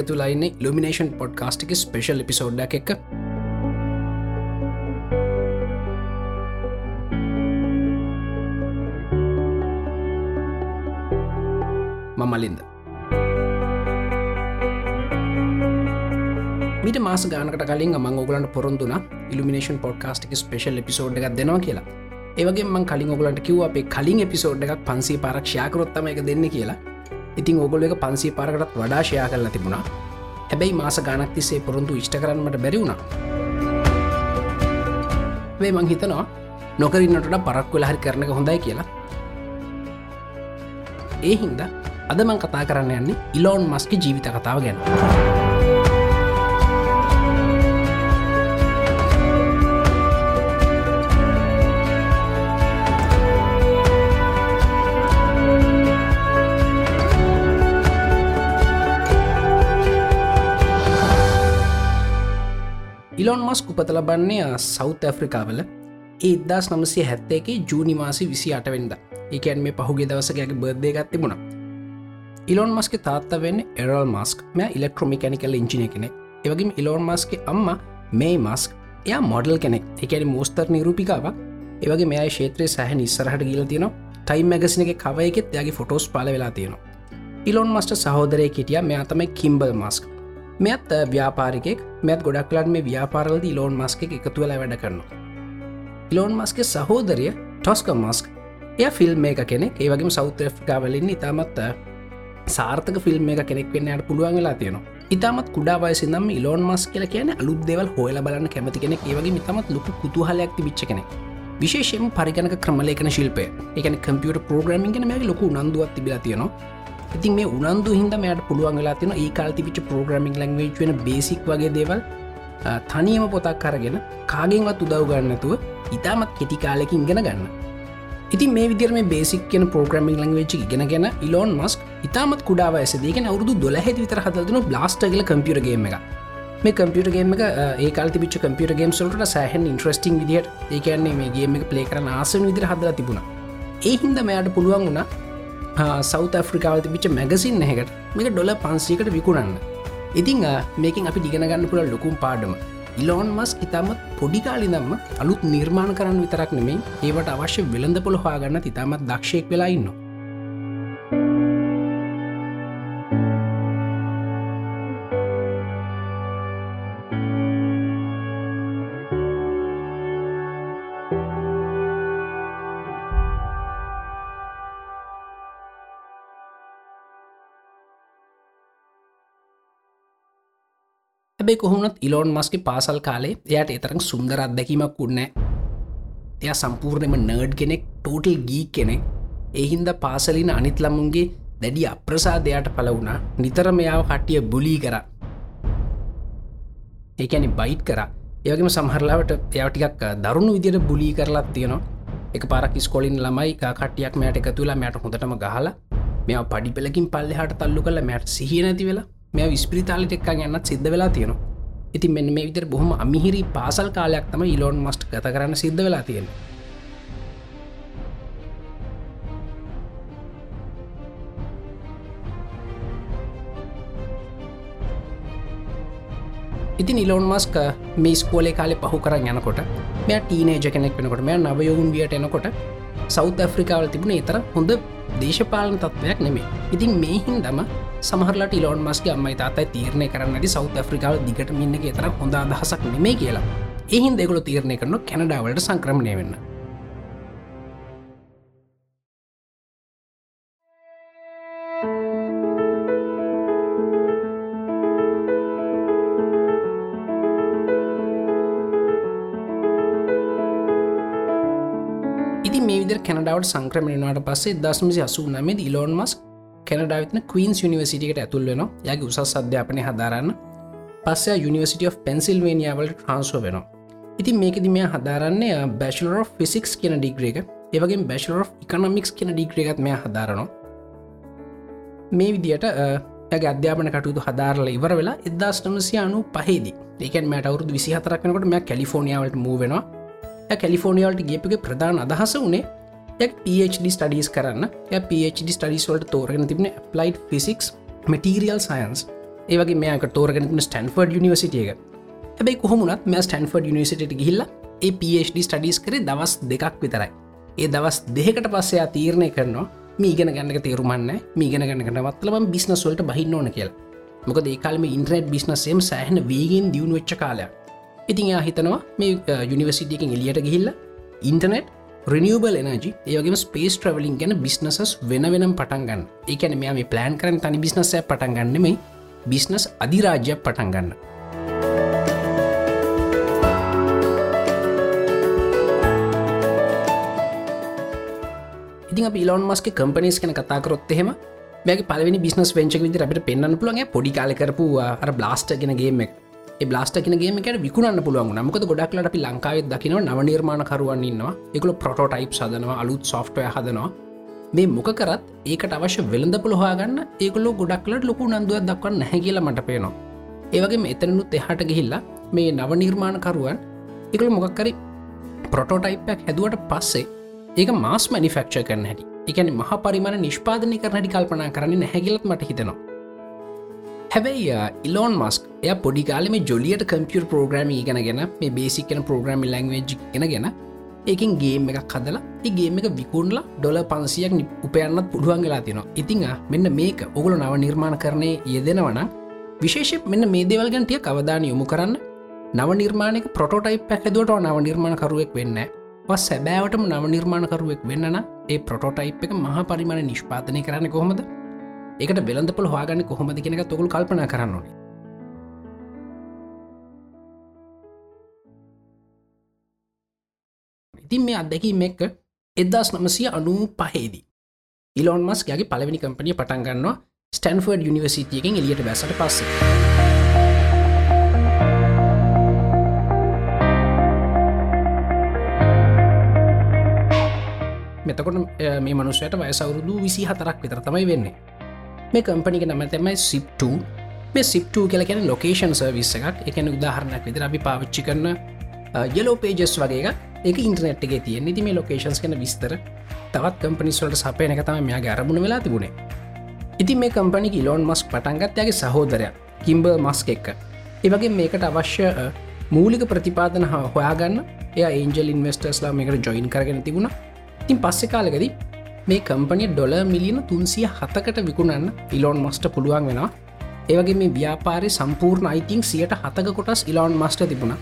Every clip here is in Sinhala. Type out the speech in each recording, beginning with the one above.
ඕගල දෙක තුලායින්න ලුමිනේෂන් පොඩ්කාස්ටික ස්පේෂල් එපිසෝඩ්ඩ එක මමලින්ද මීට මාස ගානකට කලින් මං ඔගලන්ට පොරොන්දුන ඉල්ිනේෂන් පොඩ්කාස්ටික ස්පේෂල් එපිසෝඩ් එකක් දෙනවා කියලා. ඒවගේ මං කලින් ඔගලන්ට කිව් අපේ කලින් එපිසෝඩ් එකක් පන්සේ පරක්ෂයාකරොත්තම එක දෙන්න කියලා. ඉතින් ඔගොල එක පන්සේ පාරකටත් වඩා ෂයා කරලා තිබුණා. හැබැයි මාස ගානක් තිසේ පොරොන්තු ඉෂ්ට කරන්නට බැරි වුණා. වේ මං හිතනවා නොකරන්නට පරක් වෙලා හරි කරන එක හොඳයි කියලා. ඒ හින්ද අද මං කතා කරන්න යන්නේ ඉලෝන් මස්ක ජීවිත කතාව ගැන. ඉලොන් මස් උපත ලබන්නේ සෞත් ඇෆ්‍රිකාවල ඒ ඉදදාස් නමසේ හැත්තේකේ ජූනි මාසි විසි අටවෙන්ද ඒකැන් මේ පහුගේ දවසකගේ බර්ධය ගත්තිබුණ ඉලොන් මස්ක තාත්ත වෙන්න එරල් මස්ක් මෙ ඉලෙක්ට්‍රොමිකැනිකල් ඉංජිනය කෙනෙ ඒවගේම ඉලෝන් මස්ගේ අම්ම මේ මස්ක් එයා මොඩල් කෙනෙක්. එකැනි මෝස්තර් නිරූපිකාවක්. ඒවගේ මෙයා ශේත්‍රය සැහ නිස්සරහට ගිල තියෙන ටයිම් මැගසින එක කවයකෙත් යාගේ ෆොටෝස් පල වෙලා තියෙනවා. ඉලොන් මස්ට සහෝදරය කිටිය මෙයා තමයි කිම්බල් මස්ක් මෙත් ව්‍යාපාරිකෙක් මෙත් ගොඩක්ලන් මේ ව්‍යාපාරලද ඉලෝන් මස්ක එකතු වෙලා වැඩ කරනවා. ඉලෝන් මස්ක සහෝදරය ටොස්ක මස්ක් එය ෆිල්ම් එක කෙනෙක්. ඒවගේ සෞත ෆ්කාවලින් ඉතාමත් සාර්ථක ෆිල්ම් එක කෙනෙක් වෙන්නට පුළුවන් වෙලා තියෙනවා. ඉතාමත් කුඩා වයසිදම් ඉලෝන් මස් කියල කියන අලුත් දෙවල් හොල බලන්න කැමති කෙනෙක්. ඒවගේ ඉතාමත් ලොකු කුතුහලයක්ති විච්ච කෙනෙක්. විශේෂයෙන් පරිගණක ක්‍රමලේකන ශිල්පය. එකන කම්පියට පෝග්‍රමින් ගෙන මේ ලොකු නන්දුවත් තිබිලා තියෙනවා. ඉතින් මේ උනන්දු හිද මෙයට පුළුවන් වෙලා තින ඒ කාල්තිවිච පෝග්‍රමික් ලංවේජ් වෙන බේසික් වගේ දේවල් තනියම පොතක් කරගෙන කාගෙන්වත් උදව් ගන්නතුව ඉතාමත් කෙටි කාලෙකින් ගෙන ගන්න. ඉතින් මේ විදිර මේ බේසික් කියන පෝග්‍රමික් ලංවේච් ගෙන ගෙන ඉලෝන් මස්ක් ඉතාමත් කුඩාව ඇසදගෙන අවුදු දොලහෙ විතර හදන බ්ලාස්ටගල කම්පියරගේම එක මේ කම්පියටගේම එක ඒ කාල්ති පිච කම්පියරගේම් සොල්ට සෑහන් ඉන්ට්‍රස්ටිං විදිට ඒකන්නේ මේ ගේම එක පලේ කරන ආසන විදිර හදලා තිබුණ. ඒ හින්ද මෙයාට පුළුවන් වුණා සෞත ඇෆ්‍රිකාවල තිබිච මැගසින් නැකට මේක ඩොල පන්සීකට විකුණන්න. ඉතිං මේකින් අපි දිගෙනගන්න පුළ ලොකුම් පාඩම. ඉලෝන් මස් ඉතාමත් පොඩිකාලිදම්ම අලුත් නිර්මාණ කරන්න විතරක් නෙමේ ඒවට අවශ්‍ය වෙළඳ පොළ හාගන්න ඉතාමත් දක්ෂයෙක් වෙලා හැබේ කොහොමත් ඉලෝන් මස්ගේ පාසල් කාලේ එයට එතරම් සුන්දර අත්දැකීමක් වුන්නෑ එය සම්පූර්ණයම නර්ඩ් කෙනෙක් ටෝටල් ගී කෙනෙක්. එහින්ද පාසලින අනිත් ළමුන්ගේ දැඩි අප්‍රසාදයට පල වුණා. නිතර මෙයාව කට්ටිය බුලී කර. ඒකැනි බයිට් කර. ඒවගේම සමහරලාවට එයවටිකක් දරුණු විදිර බුලී කරලත් තියෙනවා. එක පාරක් ස්කොලින් ළමයි කට්ටියක් මෑට එකතුලා මෑට හොඳටම ගහලා මෙ පඩි පෙලකින් පල්ලෙහට තල්ලු කල මැට සිහිය නැති වෙලා මෙ විස්පිරිතාලිට එක්කා යන්නත් සිද්ධ වෙලා තියෙනවා. ඉති මෙන්න මේ විතර බොහොම අමිහිරි පාසල් කාලයක් තම ඉලෝන් මස්ට් ගත කරන්න සිද්ධ වෙලා තියෙන ඉතින් ඉලෝන් මස්ක මේ ස්කෝලේ කාලෙ පහු කරන්න යනකොට මෙ ටීනේජ කෙනෙක් වෙනකොට මෙ නවයවුන් වියට එනකොට සෞත් ඇෆ්‍රිකාවල තිබුණ එතර හොඳ දේශපාලන තත්වයක් නෙමේ ඉතින් මේහින් දම සමහරලට ඉලෝන් මස්ගේ අම්මයි තාතයි තීරණය කරන්නට සෞත් ඇෆ්‍රිකාව දිගට මින්න තර හොඳ අදහසක් නෙමේ කියලා. එහින් දෙගොල තීරණය කරන කැනඩාවලට සංක්‍රමණය වෙන්න. කැනඩාවට සංක්‍රමණයට පස්සේ දස්මසි අසු නමද ඉලෝන් මස් කැනඩාවිතන කවීන්ස් යනිවසිටියට ඇතුල් වෙන යගේ උසස් අධ්‍යාපනය හදාරන්න. පස්ස යනිවසිට of පෙන්සිල්වේනියාවලට ට්‍රන්ස්ෝ වෙනවා. ඉතින් මේකෙද මෙයා හදාරන්නේ බැශලර ෆිසික්ස් කියන ඩිග්‍රේක ඒවගේ බැශලර ඉකනමික්ස් කියන ඩිග්‍රේගත් මෙයා හදාරනවා. මේ විදියට ඇගේ අධ්‍යාපන කටයුතු හදාරල ඉවර වෙලා එදදාස් නමසය අනු පහේදී ඒකන් මට අවුරුදු විසි හතරක්නකට මෙ කැලිෆෝනියාවලට මූවෙනවා කැලිෆෝනිියල්ට ගේපගේ ප්‍රධාන අදහස වනේ PhD ස්ටඩිස් කරන්න. PhD ස්ටඩිස් වලට තෝරගෙන තිබන ප්ලයි් ෆිසික්ස් මටීරියල් සයන්ස් ඒවගේ මේක තෝරගෙන ස්ටන්ෆර්ඩ් නිවසිටියක හැබයි කොහොමුණත් මෙ ස්ටන්ෆර්ඩ් නිසිට ගිහිල්ල ඒ PhD ස්ටඩිස් කරේ දවස් දෙකක් විතරයි. ඒ දවස් දෙකට පස්සයා තීරණය කරනවා මීගෙන ගන්නක තේරුමන්න මීගෙන ගන්නකට වත්ලබම් බිස්නස් වලට බහින්න ඕන කියලා. මොක ඒකාලම ඉන්ට්‍රට් බිස්නසේම සෑහන වේගෙන් දියුණු වෙච්ච කාලයක්. ඉතින් යා හිතනවා මේ යුනිවසිටියකින් එලියට ගිහිල්ල ඉන්ටනෙට් රනිියබල් එනජි ඒවගේම ස්පේස් ට්‍රවලින් ගැන බිස්නසස් වෙන වෙනම් පටන්ගන්න ඒකැන මෙයා මේ ප්ලෑන් කරන තනි බිස්නසය පටන්ගන්න මේ බිස්නස් අධිරාජ්‍යයක් පටන්ගන්න ඉතින් පිලොන් මස්ක කම්පනිස් කන කතාකරොත් එහෙම මේක පලවනි බිස්නස් වෙන්ච විදි අපට පෙන්න්න පුළුවන් පොඩි කාල කරපු අර බ්ලාස්ට ගෙන ගේමක් බ්ලාස්ට ගෙනගේමකට විකුණන්න පුළුවන් නමකද ගොඩක්ලට අපි ලංකාවේ දකින නව නිර්මාණ කරුවන් ඉන්නවා. එකකු ප්‍රොටෝටයිප් සදනවා අලුත් සොෆ්ටය හදනවා. මේ මොක කරත් ඒකට අවශ්‍ය වෙළඳ පොළොහාගන්න ඒකුලෝ ගොඩක්ලට ලොකු නන්දුව දක්වන්න නැහැ කියලා මට පේනවා. ඒවගේ එතනනුත් එහට ගිහිල්ලා මේ නව නිර්මාණකරුවන් එකළ මොකක්කරි ප්‍රොටෝටයිපයක් හැදුවට පස්සේ ඒක මාස් මනිෆක්ෂ කරන හැටි. එකන මහ පරිමාණ නිෂ්පාදනය කරනටි කල්පනා කරන්න හැකිලත් මට හිතනවා. හැබැයි ඉලෝන් මස්ක් එය පොඩිකාලම ජොලියට කම්පියර් ප්‍රෝග්‍රම ගෙනගෙන මේ බේසිකන ප්‍රෝග්‍රම ලංවේජ් ගෙනගෙන ඒකින් ගේම් එකක් හදලා ඒගේම එක විකුණලා ඩොල පන්සියක් උපයන්නත් පුළුවන් වෙලා තිනවා ඉතිං මෙන්න මේක ඔගුල නව නිර්මාණ කරණය යෙදෙනවන විශේෂ මෙන්න මේ දේවල්ගන්ටිය කවදාන යොමු කරන්න. නව නිර්මාණක පොටයිප් පැහැදුවට නව නිර්මාණකරුවෙක් වෙන්න. පස් සැබෑවටම නව නිර්මාණකරුවෙක් වෙන්නන ඒ ප්‍රොටෝටයිප් එක මහ පරිමාණ නිෂ්පාතනය කරන්න කොහොමද? එකට බෙලඳපොල හවාගන්න කොහොමද කෙනෙක තොකුල් කල්පනා කරන්න ඕනේ. ඉතින් මේ අත්දැකීම එක්ක එදදාස් නමසය අනූ පහේදී ඉලොන් මස් ගේ පලවෙනි කම්පනිය පටන්ගන්නවා ස්ටන්ෆර්ඩ් යනිවසිතියකින් එලියට බැසට පස්සේ. මෙතකොට මේ මනුස්සයට වයසවුරුදු විසි හතරක් විතර තමයි වෙන්නේ. මේ කම්පනික නමතමයි සිප්ට මේ සිප්ට කියල කියෙන ලොකේෂන් සර්විස් එකක්. එකන උදාහරණයක් විදිර අපි පාවිච්චි කරන යලෝ පේජස් වගේ එක ඉන්ටනෙට්ගේ තිය නිති මේ ලොකේෂන්ස් කන විස්තර. තවත් කම්පනිස්වලට සපයන එක තම මෙයාගේ අරමුණ වෙලා තිබුණේ. ඉති මේ කම්පනි ඉලෝන් මස් පටන්ගත්යාගේ සහෝදරයක් කිම්බ මස්ක එක්ක. ඒවගේ මේකට අවශ්‍ය මූලික ප්‍රතිපාදන හා හොයාගන්න. එය ඒන්ජල් ඉන්වස්ටර්ස්ලා මේකට ජොයින් කරගෙන තිබුණා. ඉතින් පස්සෙ කාලෙකද මේ කම්පනිය ඩොල මිලියන තුන්සිය හතකට විකුණන්න ඉලෝන් මස්ට පුළුවන් වෙනවා. ඒවගේ මේ ව්‍යාපාරය සම්පූර්ණ අයිතින් සියට හතක කොටස් ඉලෝන් මස්ට තිබුණ.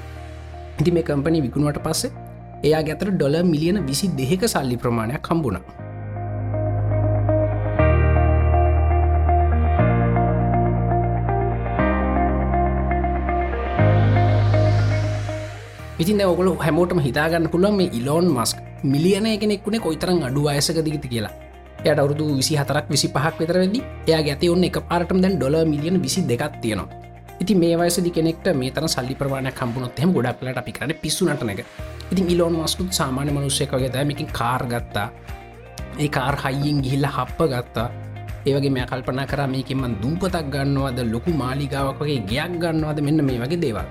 ඉති මේ කම්පනි විකුණුවට පස්සේ එයා ගැතර ඩොල මිලියන විසි දෙක සල්ලි ප්‍රමාණයක් කම්බුණ ඉතින් ඔගොල හැමෝටම හිතාගන්න පුළුවන් මේ ඉලෝන් මස්ක් මිලියන කෙනෙක්ුණේ කොයිතරම් අඩු අයසක දිගති කියලා. යට අවුදු විසි හතරක් විසි පහක් විතර වෙදි එයා ගැති ඔන්න එක පාරටම දැන් ඩොල මිලියන විසි දෙකක් තියෙනවා. ඉති මේ වයසදි කෙනෙක්ට මේ තන සල්ලි ප්‍රමාණ කම්පුනොත් හෙම ගොඩක්ලට අපි කරන පිස්සුනට නැක ඉතින් ඉලෝන් මස්කුත් සාමාන්‍ය මනුස්සයකගේ දෑමකින් කාර් ගත්තා. ඒ කාර් හයියෙන් ගිහිල්ල හප්ප ගත්තා. ඒවගේ මේ කල්පනා කර මේකෙන්මන් දූපතක් ගන්නවාද ලොකු මාලිගාවක් වගේ ගයක් ගන්නවාද මෙන්න මේ වගේ දේවල්.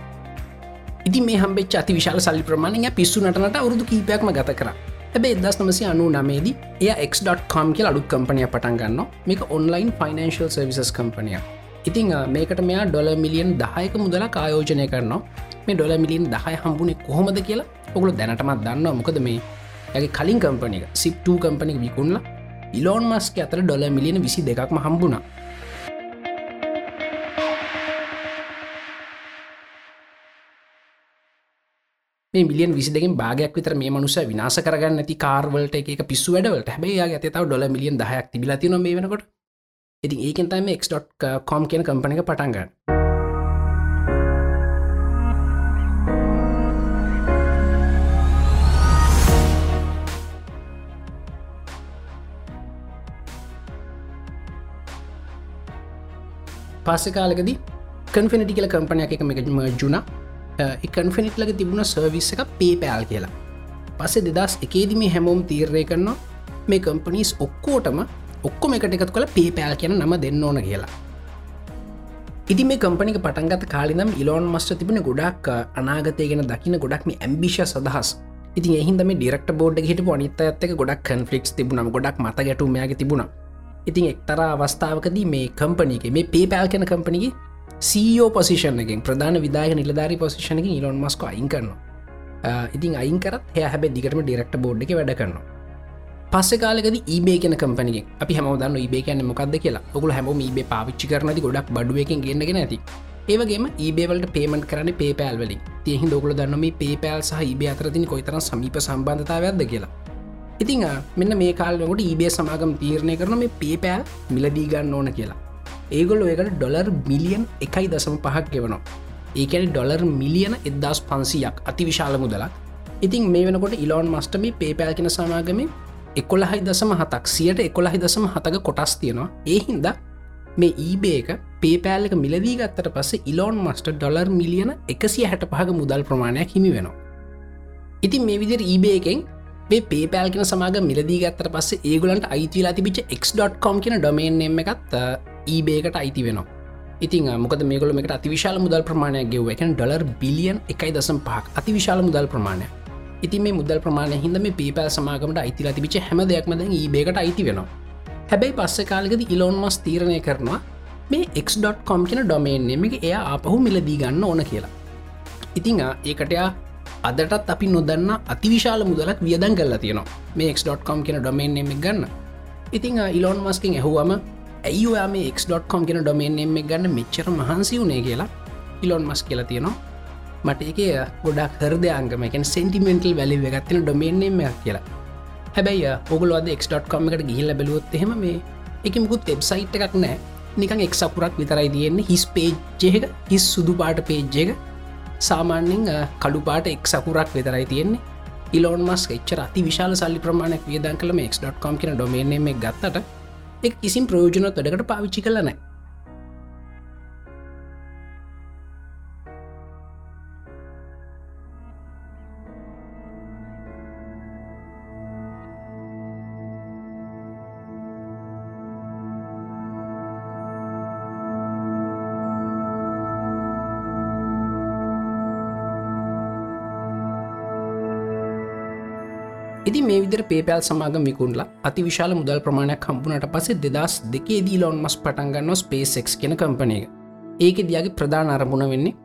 ඉති මේ හම්බෙච් අති විශාල සල්ලි ප්‍රමාණය පිස්සු නටනට අවුදු කීපයක්ම ගත කර. හැබේ එදස් නමසි අනු නමේදී එය එක්.com කියල අඩුත් කම්පනය පටන් ගන්න මේක ඔන්ලයින් ෆයිනන්ශල් සර්විසස් කම්පනය ඉතිං මේකට මෙයා ඩොල මිලියන් දහයක මුදල කායෝජනය කරනවා. මේ ඩොල මිලියන් දහය හම්බුණේ කොහොමද කියලා ඔගුල දැනටමත් දන්න මොකද මේ ඇගේ කලින් කම්පනික සිප්ටූ කම්පනික විකුණලා ඉලෝන් මස්ක අතර ඩොල මිලියන විසි දෙකක්ම හම්බුණා. මිලියන් විසිදකින් භාගයක් විතර මේ මනුස විනාස කරගන්න ඇති කාර්වලට එක පිස්සු වැඩවලට. හැබේ ඇතතාව ඩොල මිලියන් දහයක් තිබිලති නො මේ වෙනකොට. ඉතින් ඒකෙන් තම එක්.කොම් කියන කම්පනක පටන්ගන්න පස්සෙ කාලකදී කන්ෆිනිටි කියල කම්පනයක් එක එක මජුණ කන්ෆිනිට් ලක තිබුණ සර්විස් එක පේපෑල් කියලා. පස්සේ දෙදස් එකේදි මේ හැමෝම් තීරණය කරනවා මේ කම්පනීස් ඔක්කෝටම ඔක්කොම එකට එකත් කළ පේපෑල් කියන නම දෙන්න ඕන කියලා. ඉති මේ කම්පනික පටන්ගත කාලිනම් ඉලෝන් මස්ට තිබෙන ගොඩක් අනාගතය ගෙන දකින ගොඩක් මේ ඇම්බිෂ සදහස් ඉතින් එහින්ද මේ ඩිරක්ට බෝඩ් හිට අනිත ඇත්තක ගොඩක් කන්ෆලික්ස් තිබුණ ගොඩක් මත ගැටුමයාග තිබුණ. ඉතින් එක්තර අවස්ථාවකදී මේ කම්පනීගේ මේ පේපෑල් කෙන කම්පනගේ සීෝ පසිෂන් එකින් ප්‍රධාන විදාය නිලධාරි පසිෂණකින් ඉලොන් මස්ක අයින් කරනවා. ඉතින් අයින් කරත් හැ හැබ දිගටම ඩිරක්ට බෝඩ් එක වැඩ කරනවා. පස්ස කාලකද ඒබේ කන කම්පනි අපි හමදන්න ඒබේ කියන්න මොකක්ද කියලා. ඔකුල හැම ඒබේ පාවිච්චි කරනති ගොඩක් බඩුවකින් ගන්නගෙන ඇති. ඒවගේම ඒබේවලට පේමට කරන පේපෑල් වලින්. තියහි දොකල දන්නම පේපෑල් සහ ඒබේ අතරතින කොයිතරම් සමීප සම්බන්ධතාවයක්ද කියලා. ඉතිං මෙන්න මේ කාලකොට ඒබේ සමාගම් තීරණය කරන මේ පේපෑල් මිලදී ගන්න ඕන කියලා. ඒගොල්ල ඒකට ඩොලර් මිලියන් එකයි දසම පහක් ගෙවනවා. ඒකැන ඩොලර් මිලියන එදදාස් පන්සියක් අති විශාල මුදලක්. ඉතින් මේ වෙනකොට ඉලෝන් මස්ටම පේපෑල් කෙන සමාගම එකොළහයි දසම හතක් සියට එකොළහි දසම හතක කොටස් තියෙනවා. ඒ හින්දා මේ ඊබේක පේපෑල්ලක මිලදී ගත්තට පස්සේ ඉලෝන් මස්ට ඩොලර් මිලියන එකසිය හැට පහක මුදල් ප්‍රමාණයක් හිමි වෙනවා. ඉතින් මේ විදිර ඊබේකෙන් මේ පේපෑල් කෙන සමාග මිලදී ගත්තර පස්සේ ඒගුලන්ට අයිතිලා තිබිච x.com කියෙන ඩොමේන් එම එකත් ඊබේකට අයිති වෙනවා. ඉතින් මොකද මේකල එකට අතිවිශාල මුදල් ප්‍රමාණයක් ගෙව එකන ඩොලර් බිලියන් එකයි දසම් පහක්. අතිවිශාල මුදල් ප්‍රමාණය ඉති මේ මුදල් ප්‍රමාණය හිද මේ පේපෑල් සමාගමට අයිතිලා තිබිච හැම දෙයක්මද ඒබේකට අයිති වෙනවා. හැබැයි පස්ස කාලෙකද ඉලොන් මස් තීරණය කරනවා මේ x.com කියෙන ඩොමේන් එක එයා ආපහු මිලදී ගන්න ඕන කියලා. ඉතිං ඒකටයා අදටත් අපි නොදන්න අතිවිශාල මුදලක් වියදන් කල්ලා තියෙනවා. මේ x.com කියෙන ඩොමේන් එම ගන්න. ඉතිං ඉලොන් මස්කින් ඇහුවම ඇයිවා මේ x.com කියෙන ඩොමේන් එම ගන්න මෙච්චර මහන්සි වුණේ කියලා ඉලොන් මස් කියලා තියෙනවා. මට එක ගොඩක් හරදයංගමකෙන් සෙන්ටිමෙන්ටල් වැලි ගත්තින ඩොමේන් එම කියලා. හැබැයි ඔගුලද එක්.com එකට ගිහිල්ල බැලුවොත් එහෙම මේ එක මුකුත් වෙබ්සයිට් එකක් නෑ නිකං එක් සපුරක් විතරයි තියෙන්නේ. හිස් පේජ්ජයක හිස් සුදු පාට පේජ්ජක සාමාන්‍යෙන් කඩු පාට එක් සකුරක් විතරයි තියෙන්නේ. ඉලෝන් මස් එච්චර අති විශාල සල්ලි ප්‍රමාණයක් වියදන් කළ ක්.com කියන ඩොමේන එක ගත්තට එක් කිසිම් ප්‍රයෝජනොත් වැඩකට පාවිච්චි කල නෑ ඉදි මේ විදර පේපෑල් සමාගම විකුණලා අති විශාල මුදල් ප්‍රමාණයක් කම්පුනට පසේ දෙදස් දෙකේ දී ලොන් මස් පටන්ගන්න ස්පේසෙක් කියෙන කම්පනයක ඒක දියගේ ප්‍රධාන අරමුණ වෙන්නේ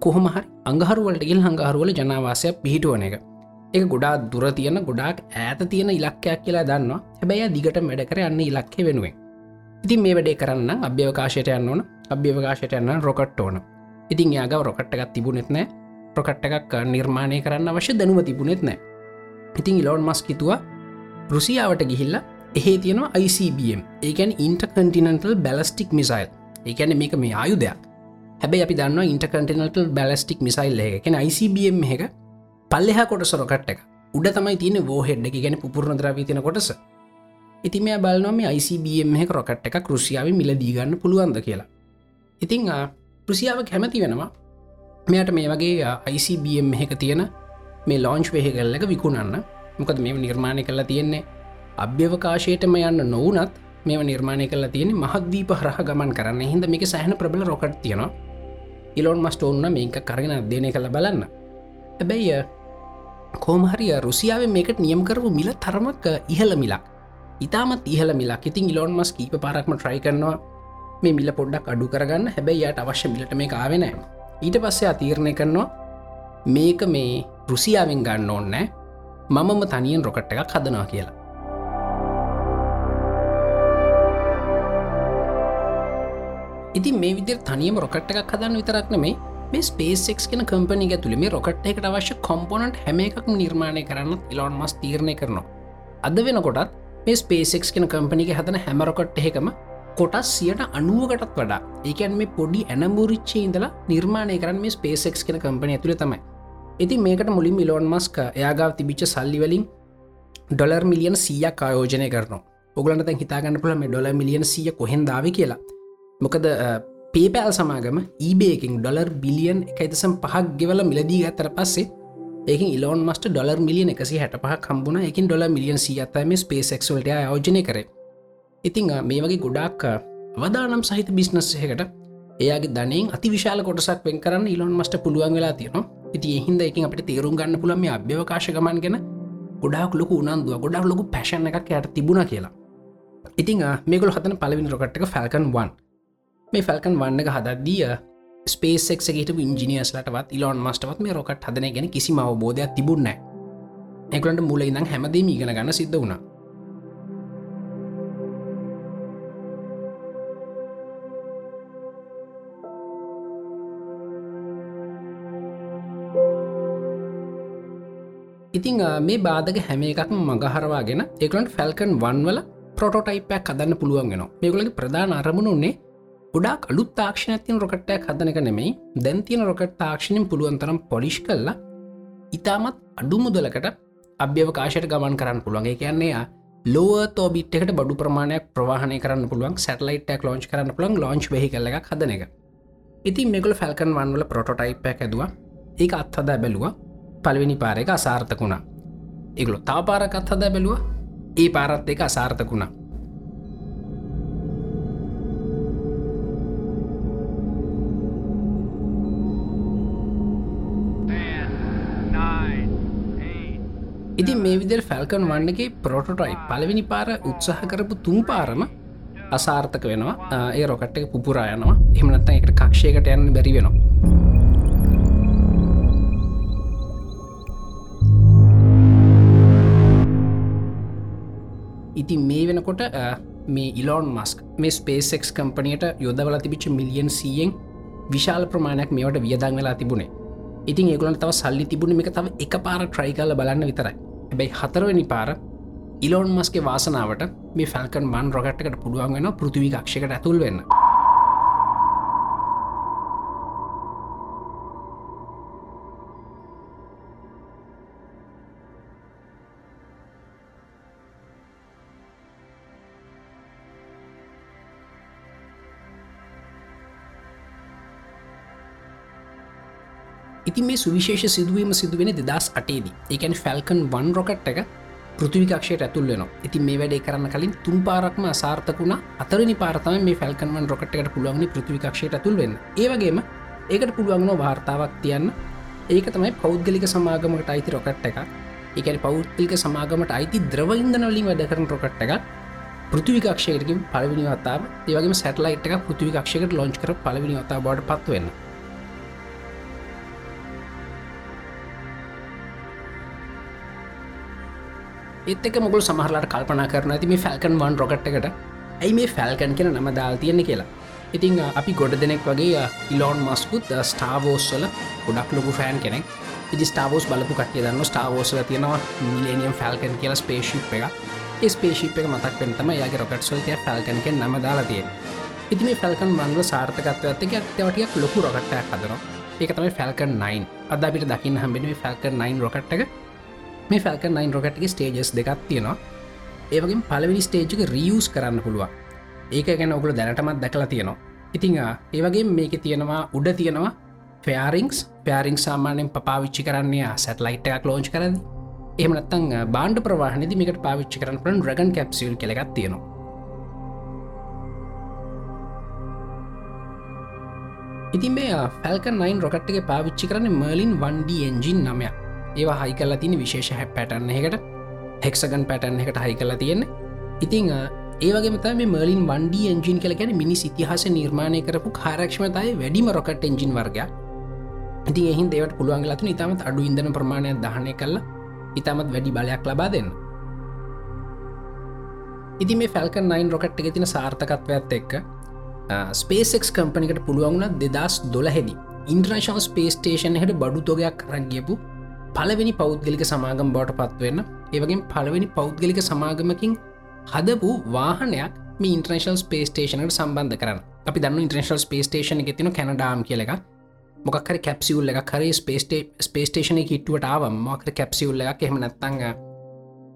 කොහොමහරි අංගහරුවලට ගිල් හඟහරුවල ජනවාසයක් පිහිටුවන එක. එක ගොඩා දුර තියන ගොඩාක් ඇත තියෙන ඉලක්කයක් කියලා දන්නවා. හැබැයි දිගට වැඩකර යන්න ඉලක්කය වෙනුවෙන්. ඉතින් මේ වැඩේ කරන්න අභ්‍යවකාශයට යන්න ඕන. අභ්‍යවකාශයට යන්න රොකට් ඕන. ඉතින් යාගව රොකට් එකක් තිබුණෙත් නෑ ප්‍රොකට් එකක් නිර්මාණය කරන්න අවශ්‍ය දැනුව තිබුණෙත් නෑ ඉතින් ඉලෝන් මස් කිතුවා රුසියාවට ගිහිල්ල එහේ තියෙනවා ICBM ඒකැන් ඉන්ටකටිනටල් බැලස්ටික් මිසයිල් ඒකැන මේක මේ ආයුදයක් හැබැයි අපි දන්න ඉන්ටකටිනටල් බැලස්ටික් මිසයිල් එකෙන ICBM එක පල්ලෙහ කොටස රොකට් එක උඩ තමයි තියෙන වෝහෙඩ් එක. ගැන පුරණ ද්‍රවී තින කොටස. ඉතිම බලනොම ICBM එක රොකට් එක කෘසියාව මිල දීගන්න පුළුවන්ද කියලා. ඉතිං රුසියාව කැමති වෙනවා. මෙයට මේ වගේ ICBM එක තියෙන මේ ලෝංච් වෙහෙකල්ල එක විකුණන්න. මොකද මේ නිර්මාණය කරලා තියෙන්නේ අභ්‍යවකාශයටම යන්න නොවනත් මේ නිර්මාණය කල තියෙන මහක්දීප හරහ ගමන් කරන්න. හිද මේක සෑහන ප්‍රබල රොකට් තියෙනවා. ඉලොන් මස්ට ඔන්න මේක කරගෙන අධ්‍යනය කළ බලන්න. ඇබැයි කෝමහරිය රුසියාව මේකට නියම් කරපු මිල තරමක් ඉහල මිලක්. ඉතාමත් ඉහල මිලක්. ඉතින් ඉලොන් මස් කීප පාරක්ම ට්‍රයි කරනවා මේ මිල පොඩ්ඩක් අඩු කරගන්න. හැබැයි යට අවශ්‍ය මිලට මේ ආවෙනෑ ඊට පස්සේ අතීරණය කරනවා මේක මේ රුසියාවෙන් ගන්න ඕන්නෑ මමම තනියෙන් රොකට් එකක් හදනවා කියලා. ඉතින් මේ විදිර තනියම රොකට් එකක් හදන්න විතරක්න මේ මේ ස්පේසෙක් කෙන කම්පනි ඇතුළ මේ රොකට් එකට අවශ්‍ය කොම්පොනට හැම එකක් නිර්මාණය කරන්න ඉලොන් මස් තීරණය කරනවා. අද වෙනකොටත් මේ ස්පේසෙක් කෙන කම්පනික හදන හැමරොකට් එකම කොටස් සියට අනුවකටත් වඩා ඒකන් මේ පොඩි ඇනමුරිච්චේ ඉඳලා නිර්මාණය කරන්න මේ ස්පේසෙක් කෙන කම්පනය ඇතුළ තමයි. ඉති මේකට මුලින් මිලෝන් මස්ක එයාගාව තිබිච්ච සල්ලිවලින් ඩොලර් මිලියන සියක් ආයෝජනය කරන ඔගලන්ට හිතාගන්න පුළ මේ ඩොල මිලියන සිය කොහෙන් දාව කියලා. මොකද පේපෑල් සමාගම ඊබේකින් ඩොලර් බිලියන් එකයිතසම් පහක් ගෙවල මිලදී ගත්තර පස්සේ ඒක ඉලෝන් මස්ට ඩොලර් මිලියන එකසි හැට පහ කම්බුණ එකින් ඩොල මිලියන් සියත්තම ස්පේසෙක්වලට යෝජනය කර. ඉතිං මේ වගේ ගොඩක් අවදානම් සහිත බිස්නස්සයකට එයාගේ ධනයෙන් අති විශාල කොටසක් වෙන් කරන්න ඉලොන් මස්ට පුළුවන් වෙලා තියෙනවා. ඉති එහින්ද එකින් අපට තේරුම් ගන්න පුළම මේ අභ්‍යවකාශ ගමන් ගැන ගොඩක් ලොකු උනන්දුව ගොඩක් ලොකු පැශන එකක් යට තිබුණ කියලා. ඉතිං මේකල හතන පලවිනි රොකට්ක ෆැල්කන් 1 මේ ෆැල්කන් වන්න එක හදත්දිය ස්පේසෙක්ට ඉංජිනියස්ලටවත් ඉලොන් මස්ටවත් මේ රොකට් හදන ගැන කිසි අවබෝධයක් තිබුන්න එකට මුල ඉඳම් හැමදේම ඉගෙන ගන්න සිද්ධ වුණා. ඉතිං මේ බාධක හැම එකක්ම මගහරවාගෙන ඒකලට ෆැල්කන් වන්වල පොටෝටයිපයක් හදන්න පුළුවන්ගෙන මේකලගේ ප්‍රධාන අරමුණුන්නේ ගොඩක් අලුත් තාක්ෂණතින් රොකට්ටයක් හදන එක නෙමෙයි. දැන්තියන රොකට් තාක්ෂණින් පුළුවන්තරම් පොලිෂ් කල්ලා ඉතාමත් අඩු මුදලකට අභ්‍යවකාශයට ගමන් කරන්න පුළුවන්ගේ කියන්නේ ලෝව තෝබිට් එකට බඩු ප්‍රමාණයක් ප්‍රවාහණය කරන්න පුළුවන් සැටලයිටක් ලෝච් කරන්න පුළන් ලෝච් වෙහි කල්ල එකක් හදන එක. ඉතින් මෙකල ෆැල්කන් වන්වල පොටෝටයිපයක් ඇදවා. ඒ අත්හදා බැලුවා. පළවෙනි පාරක අසාර්ථකුණා එගලො තා පාරකත් හද බැලුව. ඒ පාරත් එක අසාර්ථකුණා ඉතින් මේ විදිර ෆැල්කන් වන්නගේ පොටොටයි පලවෙනි පාර උත්සාහ කරපු තුන් පාරම අසාර්ථක වෙනවා. ඒ රොකට්ට පුපුරා යනවා. එහමනත්ත එකට කක්ෂයකට යන්න බැරි වෙනවා. ඉති මේ වෙනකොට මේ ඉලෝන් මස්ක් මේ ස්පේසෙක්ස් කම්පනයට යොදවල තිබිච්ච මිලියන් සියෙන් විශාල ප්‍රමාණයක් මේවට වියදං වෙලා තිබුණේ. ඉතින් ඒගලන් තව සල්ලි තිබුණ එක තව එක පාර ට්‍රයිකල්ල බලන්න විතරයි. හැබැයි හතරවනි පාර ඉලෝන් මස්ගේ වාසනාවට මේ ෆැල්කන් මන් රොගට්කට පුළුවන් වෙන පෘතිවිකක්ෂකට ඇතුල් වෙන්න. ඉතින් මේ සුවිශේෂ සිදුවීම සිදුවෙන දෙදස් අටේදී. එකැන ෆැල්කන් වන් රොකට් එක පෘතිවිකක්ෂයට ඇතුල් වෙන ඉතින් මේ වැඩේ කරන්න කලින් තුම් පාරක්ම අසාර්ථකුණ අතරනි පාරතම මේ ෆැල්කන්වන් රොකට්කට පුළුවන්නි පෘතිවිකක්ෂයට ඇතුල් වෙන්න. ඒවගේම ඒකට පුළුවන්න වාර්තාවක් තියන්න. ඒක තමයි පෞද්ගලික සමාගමට අයිති රොකට් එක එකන පෞද්ගලික සමාගමට අයිති ද්‍රවඉන්දනවලින් වැඩ කරන රොකට් එක පෘතිවිකක්ෂයටකින් පලවිනි වතාව. ඒවගේ සැටලයිට් එක පෘතිවිකක්ෂයකට ලොංච් කර පලවිනි වතා බඩ පත්වවෙන්න ඒත් එක මුගල් සමහරලාට කල්පනා කරන ඇති මේ ෆැල්කන් වන් රොකට් එකට ඇයි මේ ෆැල්කන් කෙන නම දාල් තියෙන්නේ කියලා? ඉතිං අපි ගොඩ දෙනෙක් වගේ ඉලෝන් මස්කුත් ස්ටාවෝස්සල ගොඩක් ලොකු ෆෑන් කෙනෙක්. ඉදි ස්ටාවෝස් බලපු කටිය දන්න ස්ටාවෝසල තියෙනවා මිලනියම් ෆැල්කන් කියලා ස්පේශිප් එක ස්පේශිප් එක මතක් පෙන්තම යාගේ රොකට්සල්තිය ෆැල්කන් කෙන් නම දාලා තියෙන ඉති මේ ෆැල්කන් වන්ල සාර්ථකත්ව ඇත්තක ඇත්තවටියක් ලොකු රොකට්ටයක් හදනවා. ඒක තමයි ෆැල්කන් 9 අද අපිට දකින්න හම්බෙන ෆැල්කන් 9 රොකට් එක. මේ ෆැල්ක 9 රොකට්ගේ ස්ටේජස් දෙකක් තියෙනවා. ඒවගේ පලවෙනි ස්ටේජ්ක රියස් කරන්න පුළුවන්. ඒක ගැන ඔගුල දැනටමත් දැකලා තියෙනවා. ඉතිං ඒවගේ මේක තියෙනවා උඩ තියෙනවා ෆෑරිංස් පෑරිං සාමානයෙන් පවිච්චි කරන්නේ සැටලයිට්යක් ලෝච් කරද එමනත්තං බාණ්ඩ ප්‍රවාහනදි මේකට පාවිච්චි කරන පන රගන් කැප්සිල් කෙලගත් තියෙනවා. ඉතින් මේ ෆැල්කන් 9 රොකට්ගේ පාවිච්චි කරන මර්ලින් වන්ඩ එන්ජින් නමයක්. ඒවා හයි කල්ලා තින විශේෂ හැ පැටන්න එකට හෙක්සගන් පැටන් එකට හයි කලා තියෙන්නේ. ඉතිං ඒවගේ මත මේ මර්ලින් වන්ඩ එන්ජින් කල ගැන මිනි ඉතිහාස නිර්මාණය කරපු කාරක්ෂමතයි වැඩිම රොකට එන්ජින් වර්ග ඉති එහින් දේවට පුළුවන් ලතු ඉතාමත් අඩු ඉදන ප්‍රමාණය දහනය කල්ලා ඉතාමත් වැඩි බලයක් ලබා දෙන්න. ඉති මේ ෆැල්කන් 9 රොකට් එක තින සාර්ථකත්වඇත් එක්ක ස්පේසෙක්ස් කම්පනිකට පුළුවන්ුණ දෙදස් දොලහෙදි ඉන්ද්‍රශල් ස්පේස්ටේෂන් හට බඩු තොගයක් කරගියපු පලවෙනි පෞද්ගලික සමාගම් බවට පත්වවෙන්න ඒවගේ පළවෙනි පෞද්ගලික සමාගමකින් හදපු වාහනයක් මේ ඉන්ට්‍රේශල් ස්පේස්ටේෂනට සම්බන්ධ කරන්න. අපි දන්න ඉන්ට්‍රේශල් ස්පේස්ටේෂන එක තින කැනඩාම් කියල එක මොකක්හර කැප්සිවල්ල එක කරේ ස්පේස්ටේ ස්පේස්ටේෂන කිට්ටුවට ආවම් මොකර කැප්සිවල්ල එකක් එහෙම නැත්තංග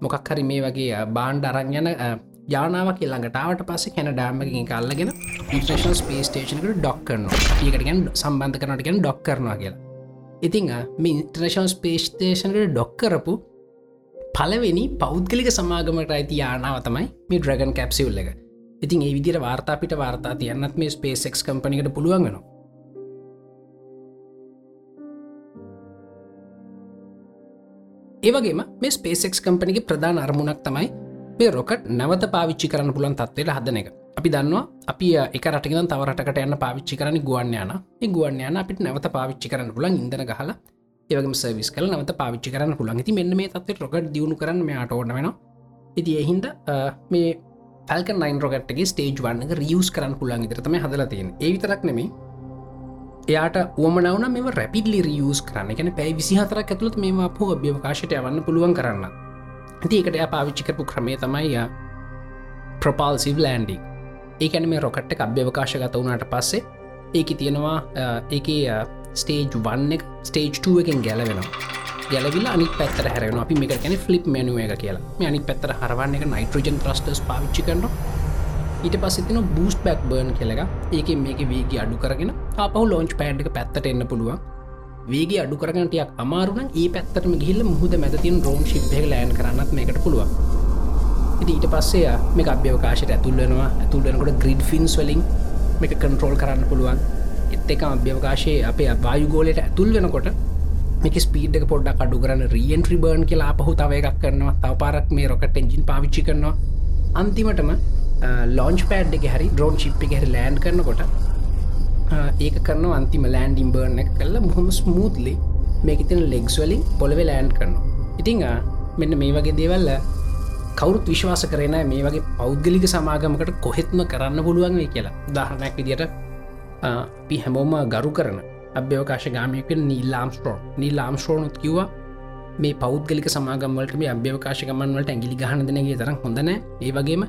මොකක් හරි මේ වගේ බාන්්ඩ අරංයන ජානාව කියල්ලඟටාවට පස්සේ කැන ඩාම්මකින් කල්ලගෙන ඉන්ට්‍රේෂන් ස්පේ ස්ටේෂනකට ඩොක් කරන ඒකටගෙන් සම්බන්ධ කරනටගෙන් ඩොක් කරනවා කියලා. ඉතිං මේ ඉන්ට්‍රේෂන් ස්පේස්ටේෂනට ඩොක් කරපු පලවෙනි පෞද්ගලික සමාගමට අයිති යානාව තමයි මේ ඩ්‍රගන් කැප්සිවල් එක. ඉතින් ඒ විදිර වාර්තාපිට වාර්තා තියන්නත් මේ ස්පේසෙක්ස් කම්පනිකට පුළුවන්ගනවා ඒවගේම මේ ස්පේසෙක්ස් කම්පනිගේ ප්‍රධාන අරමුණක් තමයි මේ රොකට නැවත පාවිච්චි කරන්න පුළන් තත්වයට හදන එක. අපි දන්නවා අපි එක රටගෙන තවරටකට යන්න පාවිච්චි කරන ගුවන්යන ගුවන්යන අපිට නැවත පාවිච්චි කරන්න පුළන් ඉදන ගහලා. ඒවගේම සවිස් කල නවත පාවිච්චි කරන්න පුළන් ති මෙන්න මේ තත්ව රොකට දියුණු කරන්න මෙයාට ඕන වෙන ඉති එහින්ද මේ ෆල්ක නයින් රොකට්ගේ ස්ටේජ් වන්න රියස් කරන්න පුළන් ඉතරතම හදලතියෙන් ඒ විතරක් නෙමේ එයාට ඕමනවන මෙම රැපිඩලි රියස් කරන්න. එකන පැයි විසිහතරක් ඇතුළත් මේ අපහ අභ්‍යවකාශයට යවන්න පුළුවන් කරන්න. ඇති එකට එය පාවිච්චිකරපු ක්‍රමේ තමයි ප්‍රපාල්සිව් ලෑන්ඩි ඒකැන මේ රොකට්ට අභ්‍යවකාශගත වුණට පස්සේ ඒක තියෙනවා ඒක ස්ටේජ් වන්න එක ස්ටේජ් එකෙන් ගැලවෙනවා. ගැලවිල අනි පැත්තර හැරෙන අපි මේක කැන ෆලිප් මනුව එක කියලා. මේ අනි පැත්තර හරවන්න එක නයිට්‍රජන් ්‍රස්ටස් පාවිච්චි කරනවා. ඊට පස්සෙතින බූස් බැක් බර්න් කෙලක ඒක මේක වේගේ අඩු කරගෙන අපහු ලෝංච් පෑඩ්ක පැත්තට එන්න පුළුවන්. වේගේ අඩු කරගටයක් අමාරුන ඒ පැත්තරම ගිල්ල මුහද මැතින් රෝම් ශිප්ය ලෑන් කරන්නත් මේකට පුළුවන්. ඉති ඊට පස්සේ මේ අභ්‍යවකාශයට ඇතුල්ලනවා ඇතුල්ලනකොට ග්‍රිඩ් ෆින්ස් වලින් මේක කන්ට්‍රෝල් කරන්න පුළුවන්. එත් එක අභ්‍යවකාශයේ අපේ අවායුගෝලයට ඇතුල් වෙනකොට මේක ස්පීඩ් පොඩ්ඩක් අඩු කරන්න රියන් ්‍රිබර්න් කියලා පහු තව එකක් කරනවා. තව පාරක් මේ රොකට එජින් පාවිච්චි කරනවා. අන්තිමටම ලෝන්ච් පෑඩ් එක හරි ඩ්‍රෝන් චිප් එක හරි ලෑන්් කරනකොට ඒක කරන අන්තිම ලෑන්ඩ ඉම්බර්න එක කල්ල මුහම ස්මූත්ලි මේක තින ලෙක්ස් වලින් පොළවෙ ලෑන්් කරනවා. ඉතිං මෙන්න මේ වගේ දේවල්ල කවුරුත් විශ්වාස කරන මේ වගේ පෞද්ගලික සමාගමකට කොහෙත්ම කරන්න පුළුවන් වේ කියලා. දාහනයක් විදිට පි හැමෝම ගරු කරන අභ්‍යවකාශ ගාමයක නීල්ලාම්ස්ට්‍රෝන් නීල්ලාම්ස්ට්‍රෝනුත් කිව්වා මේ පෞද්ගලික සමාගමවලට මේ අභ්‍යවකාශකමන්වලට ඇගිලි ගහනදනගේ තරම් හොඳන ඒ වගේම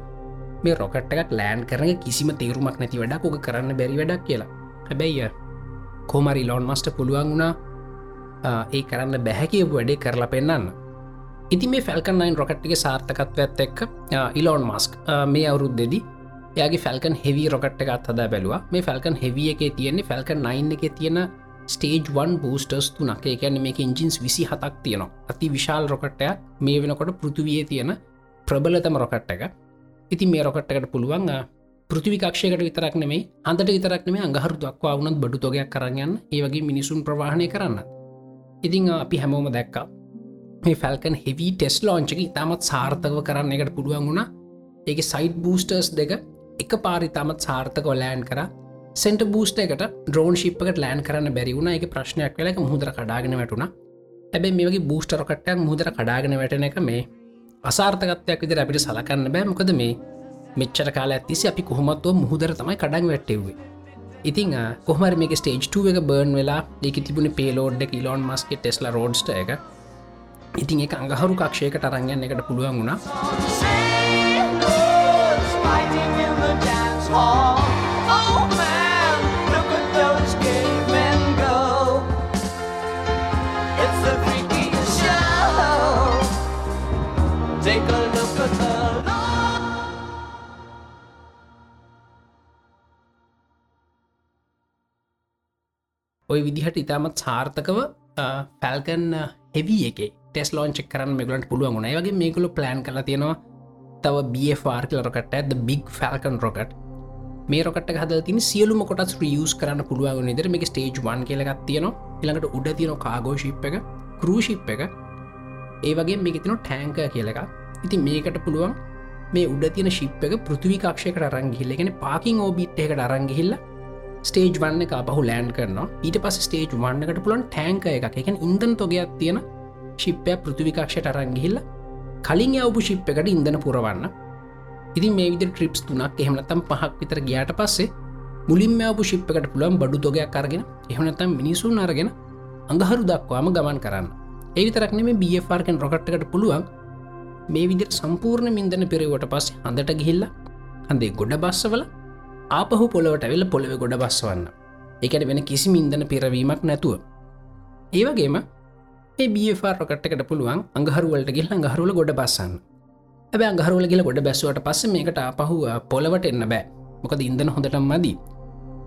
මේ රොකට් එකක් ලෑන් කරන කිසිම තේරුමක් නැති වැඩක් ඕක කරන්න බැරි වැඩක් කියලා. හැබැයිය කෝමරි ලොන් මස්ට පුළුවන් වුණා ඒ කරන්න බැහැ කියපු වැඩේ කරලා පෙන්න්න ඉති මේ ෆැල්කන්නයින් රොකට්ගේ සාර්ථකත්වත් එක්ක ඉලෝන් මස්ක් මේ අවුරුද් දෙදි යාගේ ෆැල්කන් හෙවි රොකට් එකත් හදා බැලවා. මේ ෆැල්කන් හෙවිය එකේ තියෙන්නේ ෆැල්කන් 9 එක තියෙන ස්ටේජ් වන් බූස්ටර්ස් තුනක්. එකැන මේ ඉංජින්ස් විසි හතක් තියෙනවා. අති විශාල් රොකට්ටයක් මේ වෙනකොට පෘතුවිය තියෙන ප්‍රබලතම රොකට් එක ඉති මේ රොකට්ටකට පුළුවන් පෘතිවිකක්ෂයකට විතරක් නෙමේ අන්තට විතරක්නම අඟහරු දක්වා වුණත් බඩු තොගයක් කරගන්න ඒවගේ මිනිසුන් ප්‍රවාහණය කරන්න. ඉතිං අපි හැමෝම දැක්කා මේ ෆැල්කන් හෙවි ටෙස් ලෝංචක ඉතාමත් සාර්ථකව කරන්න එකට පුළුවන් වුණා. ඒක සයිඩ් බූස්ටර්ස් දෙක එක පාරිතාමත් සාර්ථකව ලෑන් කර. සෙන්ට බූස්ට එකට ඩ්‍රෝන් ශිප්කට ලෑන් කරන්න බැරි වුණ. එක ප්‍රශ්නයක් වෙලක මුහදර කඩාගෙන වැටුණ. ඇබැ මේ වගේ බූස්ටරකටයක් මුහදර කඩාගෙන වැටන එක මේ අසාර්ථකත්වයක් විදිර අපිට සලකන්න බෑ. මොකද මේ මෙච්චර කාල ඇතිසි අපි කොහොමත්ව මුහදර තමයි කඩන් වැටෙව්වේ. ඉතිං කොහමර මේ ස්ටේජ් එක බර්න් වෙලා දෙක තිබුණ පේලෝඩ් එක ඉලොන් මස්ක ටෙස්ල රෝඩ්ස්ට එක. ඉතින් එක අඟහරු කක්ෂයකට අරංගන්න එකට පුළුවන් වුණා Oh man, look at those cavemen go. It's the freakiest show. Take a look at the ඔය විදිහට ඉතාමත් සාර්ථකව පැල්කන් හෙවී එක ටෙස් ලෝන්ච් කරන්න මෙගලට පුළුවන් ගුණ වගේ මේකලු ප්ලෑන් කලා තියෙනවා තව බෆාර්කල රොකට ඇද බික් ෆැල්කන් රොකට මේ රොකට හද තින සියලුම කොටස් රියස් කරන්න පුළුවන් නිදර මේ ස්ටේජ් වන් කියලගත් තියනවා. ඉළඟට උඩ තියන කාගෝශිප් එක කරූශිප් එක. ඒ වගේ මේක තින ටෑංක කියලක ඉති මේකට පුළුවන් මේ උඩ තියන ශිප් එක පෘතිවිකාක්ෂයකට අරංගිල්ලගෙන පාකින් ඕබිට් එකට අරංගිහිල්ලා ස්ටේජ් වන්න එක පහු ලෑන්් කරනවා. ඊට පස ස්ටේජ් වන්නකට පුළන් ටෑංක එකක්. එකෙන් ඉන්දන් තොගයක් තියෙන ශිප්පය පෘතිවිකාක්ෂයට අරංගිහිල්ල කලින් යවපු ශිප් එකට ඉඳන පුරවන්න. ඉතින් මේ විදි ට්‍රිප්ස් තුනක් එහෙමනතම් පහක් විතර ගියාට පස්සේ මුලින් මෑපු ශිප් එකට පුළන් බඩු තොගයක් අරගෙන එහනතම් මිනිසුන් අරගෙන අඟහරු දක්වාම ගමන් කරන්න. ඒවිතරක්න මේ බFාර්කෙන් රොකට්කට පුළුවන් මේ විදිර සම්පූර්ණ මින්දන පිරවට පස්සේ හඳට ගිහිල්ල හඳේ ගොඩ බස්සවල ආපහු පොළොවට ඇවෙල පොළොව ගොඩ බස්වන්න එකට වෙන කිසි මින්දන පිරවීමක් නැතුව. ඒවගේම ඒ බියෆාර් රොකට්කට පුළුවන් අඟහරුවලට ගෙල් අඟහරුල ගොඩ බස්සන්න. ඇබ අඟහරුල කියල ගොඩ බැස්සුවට පස්ස මේකට පහු පොලවට එන්න බෑ. මොකද ඉදන හොඳටම් මදී.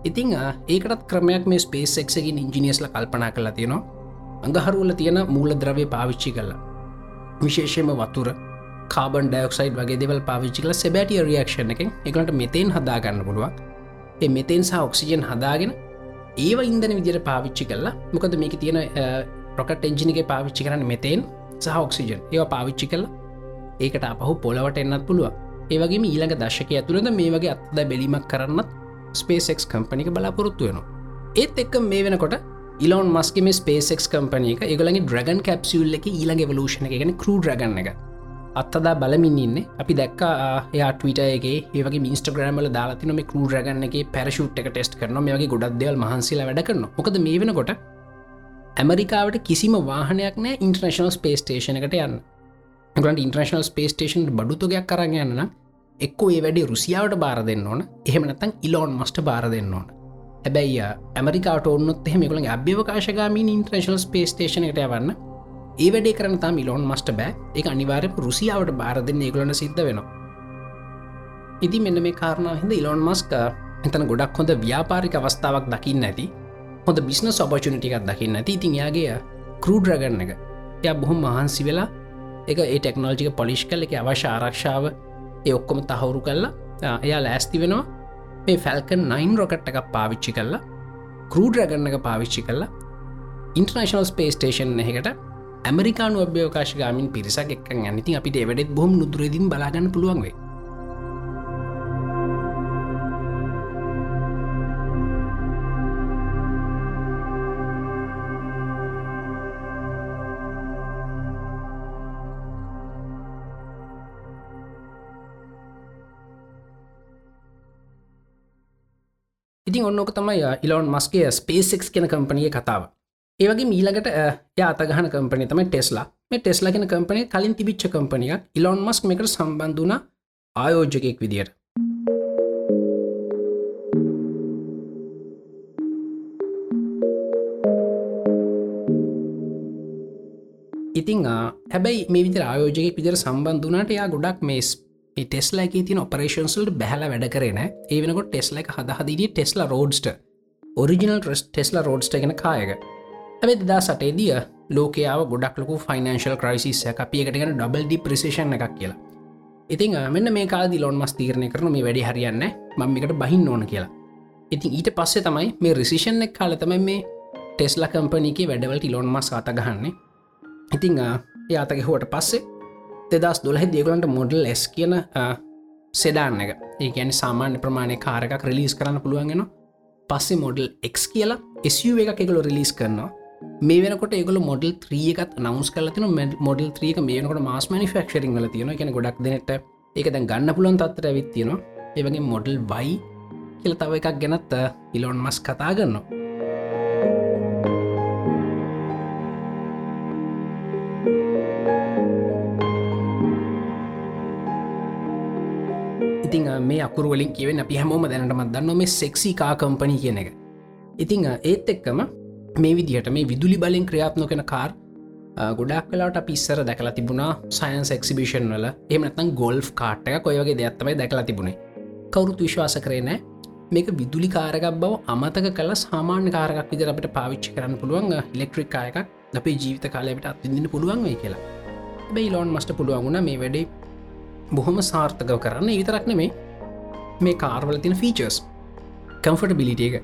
ඉතිං ඒකටත් ක්‍රමයක් මේ ස්පේස් එක්සකින් ඉංජිනියස්ල කල්පනා කලා තියෙනවා. අඟහරුවල තියෙන මූල ද්‍රවය පාවිච්චි කල්ලා විශේෂයම වතුර කාබන් ඩයක්සයිඩ් වගේ දෙවල් පාවිච්චි කල සැබැටිය රියක්ෂණ එකෙන් එකට මෙතෙන් හදාගන්න පුළුවන්. එ මෙතෙන් සහ ඔක්සිජන් හදාගෙන ඒව ඉන්දන විදිර පාවිච්චි කල්ලා මොකද මේක තියෙන ප්‍රොකට එංජිනික පාවිච්චි කරන්න මෙතෙන් සහ ඔක්සිජන්. ඒවා පාවිච්චි කල්ලා ඒකට අපහු පොලවට එන්නත් පුළුව ඒවගේ ඊළඟ දශක ඇතුළද මේ වගේ අත්ද බැලීමක් කරන්නත් ස්පේසෙක් කම්පනික බලාපොරොත්තු වෙනවා. ඒත් එක්ක මේ වෙනකොට ඉලොන් මස්කම ස්පේසෙක් කම්පනක එකගලගේ ඩ්‍රගන් කැප්සිල් එක ඊළඟ වලූෂණ එක ගෙන කරු ්‍රගන්න එක. අත්තදා බලමින් ඉන්න. අපි දැක්ක යා ටවිටගේ ඒවගේ මිස්ටග්‍රමල දාලාතින මේ කරු රගන්නගේ පැරශුට් එක ටෙස්ට කරන මේ වගේ ගොඩක් දෙවල් මහන්සිලා වැඩ කරන මොකද මේ වෙනකොට ඇමරිකාවට කිසිම වාහනයක් නෑ ඉන්ටර්නශනල් ස්පේස් ටේෂන එකට යන්න. ගට ඉන්ටර්නශනල් ස්පේස් ටේෂන් බඩුතුගයක් කරන්න යන්න එක්කෝ ඒ වැඩි රුසියාවට බාර දෙන්න ඕන. එහෙමනතන් ඉලෝන් මස්ට බාර දෙන්න ඕන. හැබැයි ඇමරිකාට ඔන්නොත් එහෙමකුල අභ්‍යවකාශගාමීන් ඉන්ටර්නශනල් ස්පේස් ටේෂන එකට යවන්න. ඒ වැඩේ කරන තා මිලෝන් මස්ට බෑ. එක අනිවාරය රුසියාවට බාර දෙන්න ඒගලන සිද්ධ වෙනවා. ඉති මෙන්න මේ කාරණා හිද ඉලොන් මස්ක එතන ගොඩක් හොඳ ව්‍යාපාරික අවස්ථාවක් දකින්න ඇති. හොඳ බිස්නස් ඔපචනිටිකක් දකින්න. ඇති ඉතින් යාගේ කරූඩ්‍රගන්න එක. ය බොහොම මහන්සි වෙලා එක ඒ ටෙක්නෝජික පොලිෂ් කල එක අවශ්‍ය ආරක්ෂාව ඒ ඔක්කොම තහවුරු කල්ලා එයා ලෑස්ති වෙනවා. මේ ෆැල්කන් 9 රොකට් එකක් පාවිච්චි කල්ලා කරූඩ්‍රගන්න එක පාවිච්චි කල්ලා ඉන්ටර්නශනල් ස්පේස් ටේෂන් එකට ඇමරිකානු අභ්‍යවකාශ ගාමින් පිරිසක් එක් ඇනිති අපිට එවැඩෙත් බොහම නුදුරදින් බලාගන්න පුළුවන්වේ ඉතින් ඔන්නක තමයි ඉලොන් මස්ගේ ස්පේසෙක් කෙන කම්පනිය කතාව. ඒවගේ මීලකට යාතගහන කම්පනය තමයි ටෙස්ලා මේ ටෙස්ලා කෙන කම්පනය කලින් තිබිච්ච කම්පනියක් ඉලොන් මස්ක් මෙකට සම්බන්ධන ආයෝජකයෙක් විදියට. ඉතිං හැබැයි මේ විතර ආයෝජක විදිර සම්බන්ධනාට යා ගොඩක් මේස් ටෙස්ලා එක තින ඔපරේෂන්සල්ට බැහල වැඩ කරන ඒ වෙනකොට ටෙස්ල එක හදහදිී ටෙස්ලා රෝඩ්ස්ට ඔරිිනල් ට්‍රස් ටෙස්ලා රෝඩ්ස්ට ගෙන කායක. ඇබේ දා සටේදිය ලෝකයාව ගොඩක් ලොකු ෆයිනන්ශල් ක්‍රයිසිස් අපියකටගෙන ඩබල් ඩි ප්‍රසේෂන් එකක් කියලා. ඉතින් මෙන්න මේ කාදි ලොන් මස් තීරණය කරන මේ වැඩි හරියන්න මම්මිකට බහින්න ඕන කියලා. ඉතින් ඊට පස්සේ තමයි මේ රිසිෂන් එක් කාල තමයි මේ ටෙස්ලා කම්පනීක වැඩවලට ඉලොන් මස් අතගහන්නේ ඉතිං යාතක හුවට පස්සේ දෙදස් දොලහ දියගලන්ට මොඩල් එස් කියන සෙඩාන්න එක. ඒකැන සාමාන්‍ය ප්‍රමාණය කාරකක් රිලිස් කරන්න පුළුවන්ගෙන පස්සේ මොඩල් එක් කියලා SU එක එකගොල රිලිස් කරනවා. මේ වෙනකොට ඒගොල මොඩල් ත්‍රියකත් නවස් කලතින මොඩල් ත්‍රියක මේනකොට මාස් මනිෆක්ෂරිං ල තියෙන කෙන ගොඩක් දෙනට ඒක දැන් ගන්න පුලන් තත්තර ඇවිත් තියෙනවා. ඒවගේ මොඩල් වයි කියල තව එකක් ගැනත් ඉලොන් මස් කතා ගන්නවා ඉතිං මේ අකුරුවලින් කිවෙන අපි හැමෝම දැනටමත් දන්න මේ සෙක්සි කා කම්පනි කියන එක. ඉතිං ඒත් එක්කම මේ විදිහට මේ විදුලි බලින් ක්‍රියාත්නො කෙන කාර් ගොඩක් කලාට පිස්සර දැකලා තිබුණා සයින්ස් එක්සිබිෂන් වල. එමනත්තන් ගොල්් කාට්ට එක කොයගේ දෙයක්ත්තමයි දැකලා තිබුණේ. කවුරුත් විශ්වාස කරනෑ මේක විදුලි කාරකක් බව අමතක කල සාමාන්‍ය කාරකක් විදර අපට පාවිච්චි කරන්න පුළුවන් ඉලෙක්ට්‍රික් කායකක් අපේ ජීවිත කාලයට අත්තිදින්න පුළුවන් වේ කියලා. බැයි ලෝන් මස්ට පුළුවන් වුණ මේ වැඩේ බොහොම සාර්ථකව කරන්න. විතරක් නෙමේ මේ කාර්වල තින ෆීචර්ස් කම්ෆට බිලිටියක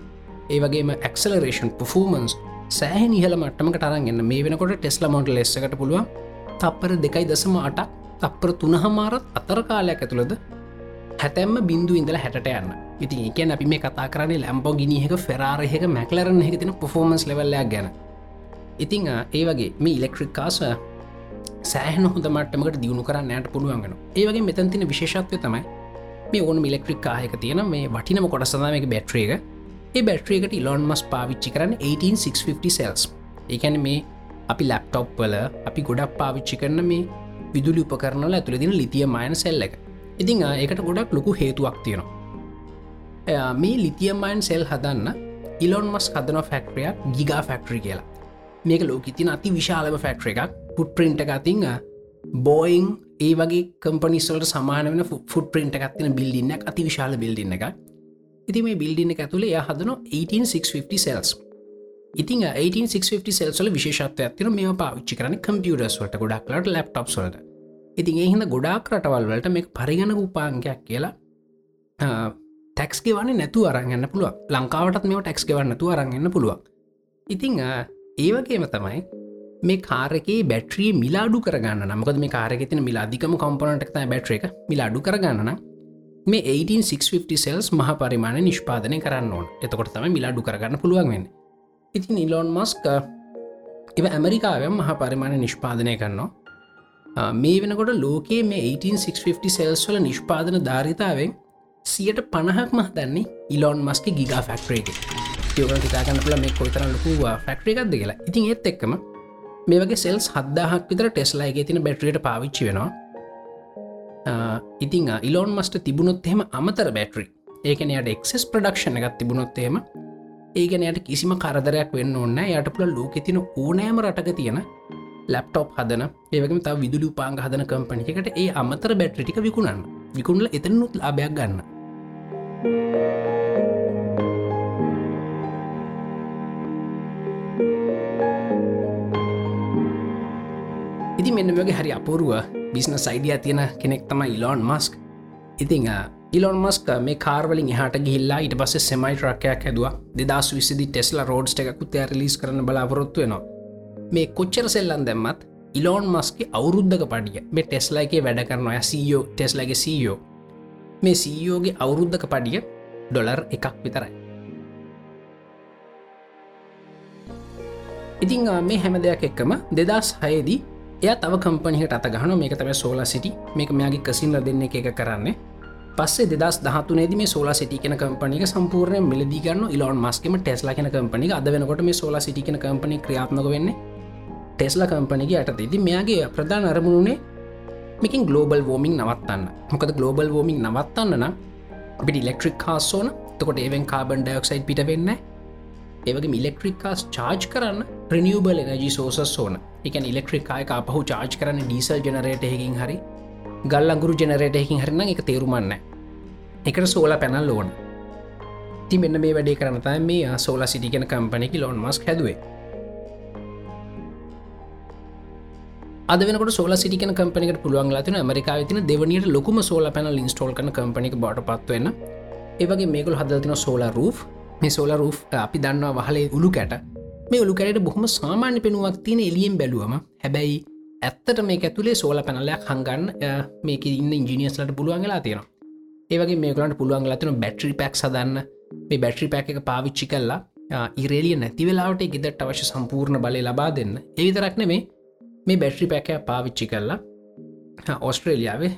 ඒවගේම එක්සලරේෂන් පෆෝමන්ස් සෑහ නිහල මටමක ටරන්ගන්න මේ වෙනකොට ටෙස්ල මොට ලෙස්සකට පුළුවන් තප්පර දෙකයි දසම අටක් තප්පර තුනහමාරත් අතර කාලයක් ඇතුළද හැතැම්ම බින්දු ඉඳල හැට යන්න. ඉතින් එකන අපි මේ කතා කරන්නේ ලැම්පෝ ගිනිහක ෆෙරාරහක මැකලරන එක තින පොෆෝමන්ස් ලෙවල්ලයක් ගැන. ඉතිං ඒ වගේ මේ ඉලෙක්ට්‍රික් කාස සෑහන හොඳ මටමකට දියුණු කරන්න යට පුළුවන්ගෙන ඒවගේ මෙතන්තින විශේෂත්වය තමයි මේ ඕන මිලෙක්ට්‍රික් කායක තියෙන මේ වටිනම කොටසදම එක. බැට්‍රේක ඒ බැට්‍රේකට ඉලොන් මස් පාවිච්චි කරන්න 18650 සෙල්ස් ඒකැන මේ අපි ලැප්ටොප් වල අපි ගොඩක් පාවිච්චි කරන මේ විදුලි උපකරනල ඇතුළදින ලිතිය මයන සෙල්ල එක. ඉතිං ඒකට ගොඩක් ලොකු හේතුවක් තියෙනවා. මේ ලිතියම්මයින් සෙල් හදන්න ඉලොන් මස් හදන ෆැක්ට්‍රියක් ගිගා ෆැක්ට්‍රි කියලා. මේක ලෝක තින අති විශාලව ෆැක්ට්‍ර එකක්. පුට්ප්‍රින්ට එක අතිං බෝයිං ඒ වගේ කම්පනිස්වලට සමාන වෙන ෆුට පින්ට එකත්තින බිල්ඩින්න අති විශාල බිල්ඩින්න එක ඉති මේ බිල්ඩින්න ඇතුළේ ය හදන 18650 සෙල්ස් ඉතින් 18650 සෙල්සල විශේෂත්ව ඇතින මේ පාවිච්චි කරන කම්පියටස්වට ගොඩක්ලට ලප්ටප් සොල්ට ඉතින් එහිද ගොඩාක් රටවල්වලට මේ පරිගණ උපාංකයක් කියලා ටැක්ස් ගෙවන්න නැතු අරගන්න පුළුව ලංකාවටත් මේ ටැක්ස් ගෙවන්නතු අරගන්න පුළුවන්. ඉතිං ඒවගේම තමයි මේ කාරකේ බැට්‍රිය මිලාඩු කරගන්න නමකද මේ කාරගෙතින මිලාධිකම කොම්පනට ත බැට්‍ර එක මිලාඩු කරගන්න මේ 18650 සෙල්ස් මහ පරිමාණ නිෂ්පාදනය කරන්න ඕන. එතකොට තම මිලාඩු කරගන්න පුළුවන් වෙන්න. ඉතින් ඉලොන් මස්ක එව ඇමරිකාවම මහ පරිමාණ නිෂ්පාදනය කරනවා. මේ වෙනකොට ලෝකයේ මේ 18650 සෙල්ස් වල නිෂ්පාදන ධාරිතාවෙන් සියට පණහක් මහ දන්නේ ඉලොන් මස්ක ගිගා ෆක්ටරේක යෝගන හිතාගන්න පුල මේ කොයිතර ලොකු ෆක්ටරේ එකක්ද කියලා. ඉතින් ඒත් එක්කම මේ වගේ සෙල්ස් හදදාහක් විතර ටෙස්ලාගේ තින බැට්‍රියට පාවිච්චි වෙනවා. ඉතිං ඉලොන් මස්ට තිබුණොත් එහෙම අමතර බැටරි ඒකන යට එක්සෙස් ප්‍රඩක්ෂණ එකත් තිබුණොත්තේම ඒගනයට කිසිම කරදරයක් වෙන්න ඔන්න යට පුළ ලෝක තින ඕනෑම රටක තියෙන ලැප්ටොප් හදන ඒවගේම තාව විදුලි උපාංග හදන කම්පනිකට ඒ අමතර බැට්‍රිටික විකුණන්න. විකුණල එතනුත් ලාභයක් ගන්න. ඉති මෙන්න වගේ හරි අපුරුව බිස්න සයිඩිය තියෙන කෙනෙක් තම ඉලොන් මස්ක් ඉතිං ඉලොන් මස්ක මේ කාර්වලින් එහට ගිල්ලා ඉට පස සෙමයි ට්‍රක්කයක් හැදවා. දෙදස් විසිදි ටෙස්ලා රෝඩ්ස් එකකුත් රිලිස් කරන බලාපොරොත්තු වෙනවා. මේ කොච්චර සෙල්ලන් දැම්මත් ඉලෝන් මස්ගේ අවුරුද්ධක පඩිය. මේ ටෙස්ලයිගේ වැඩ කරනවා සීෝ ටෙස්ලගේ සීෝ මේ සීයෝගේ අවුරුද්ධක පඩිය ඩොලර් එකක් විතරයි. ඉතිං මේ හැම දෙයක් එක්කම දෙදස් හයේදී එය තව කම්පනිහට අත ගහන මේක තම සෝලා සිටි මේක මෙයාගේ කසිල්ල දෙන්න එක එක කරන්නේ. පස්සේ දෙදස් දහතුනේද මේ සෝලා සිටි කෙන කම්පනික සම්පූර්ණය මිලදිගන්න ඉලොන් මස්කම ටෙස්ලා කෙන කම්පනි අද වෙනකොට මේ සෝලා සිටි කෙන කම්පනි ක්‍රියාත්මක වෙන්නේ ටෙස්ලා කම්පනික යට ඉදි මෙයාගේ ප්‍රධාන අරමුණුනේ මේකින් ගලෝබල් වෝමින් නවත්තන්න. මොකද ගලෝබල් වෝමින් නවත්තන්න නම් අපිට ඉලෙක්ට්‍රික් කාස්සෝන තකොට ඒවෙන් කාබන් ඩයක්සයිඩ් පිට වෙන්න ඒවගේ මිලෙක්ට්‍රික්කාස් චාර්ජ් කරන්න. ප්‍රනිියබල් එනජි සෝසස් ඕන. එකන් ඉලෙක්ට්‍රික්කාය අපහු චාර්ජ් කරන්න ඩීසල් ජනරේට එකින් හරි ගල් අගුරු ජනරේට එකින් හරින්න එක තේරුමන්න එකට සෝල පැනල් ඕන. ති මෙන්න මේ වැඩේ කරනතයි මේ සෝල සිටිගෙන කම්පනයකි ලොන් මස් හැදුවේ. අද වෙනකට සෝල සිටිකන කම්පනිකට පුළුවන් ලතින මරිකා තින දෙවනියට ලොකුම සෝල පැනල් ඉන්ස්ටෝල් කන කම්පනික බට පත්වන්න ඒවගේ මේකල් හදතින සෝල රූ් මේ සෝල රූ් අපි දන්නවා වහලේ උළු කැට. මේ ඔලුකැට බොහොම සාමාන්‍ය පෙනුවක් තියෙන එලියෙන් බැලුවම හැබැයි ඇත්තට මේ ඇතුලේ සෝල පැනලයක් හංගන්න මේක ඉන්න ඉංජිනියස්ලට පුළුවන්ගලා තියෙනවා. ඒවගේ මේකලට පුළුවන් ලතින බැට්‍රි පැක් සදන්න මේ බැට්‍රි පැක් එක පාවිච්චි කල්ලා ඉරේලිය නැති වෙලාවට ගෙදට අවශ්‍ය සම්පූර්ණ බලය ලබා දෙන්න. එවිතරක් නෙමේ මේ බැට්‍රි පැකය පාවිච්චි කරලා ඔස්ට්‍රේලියාවේ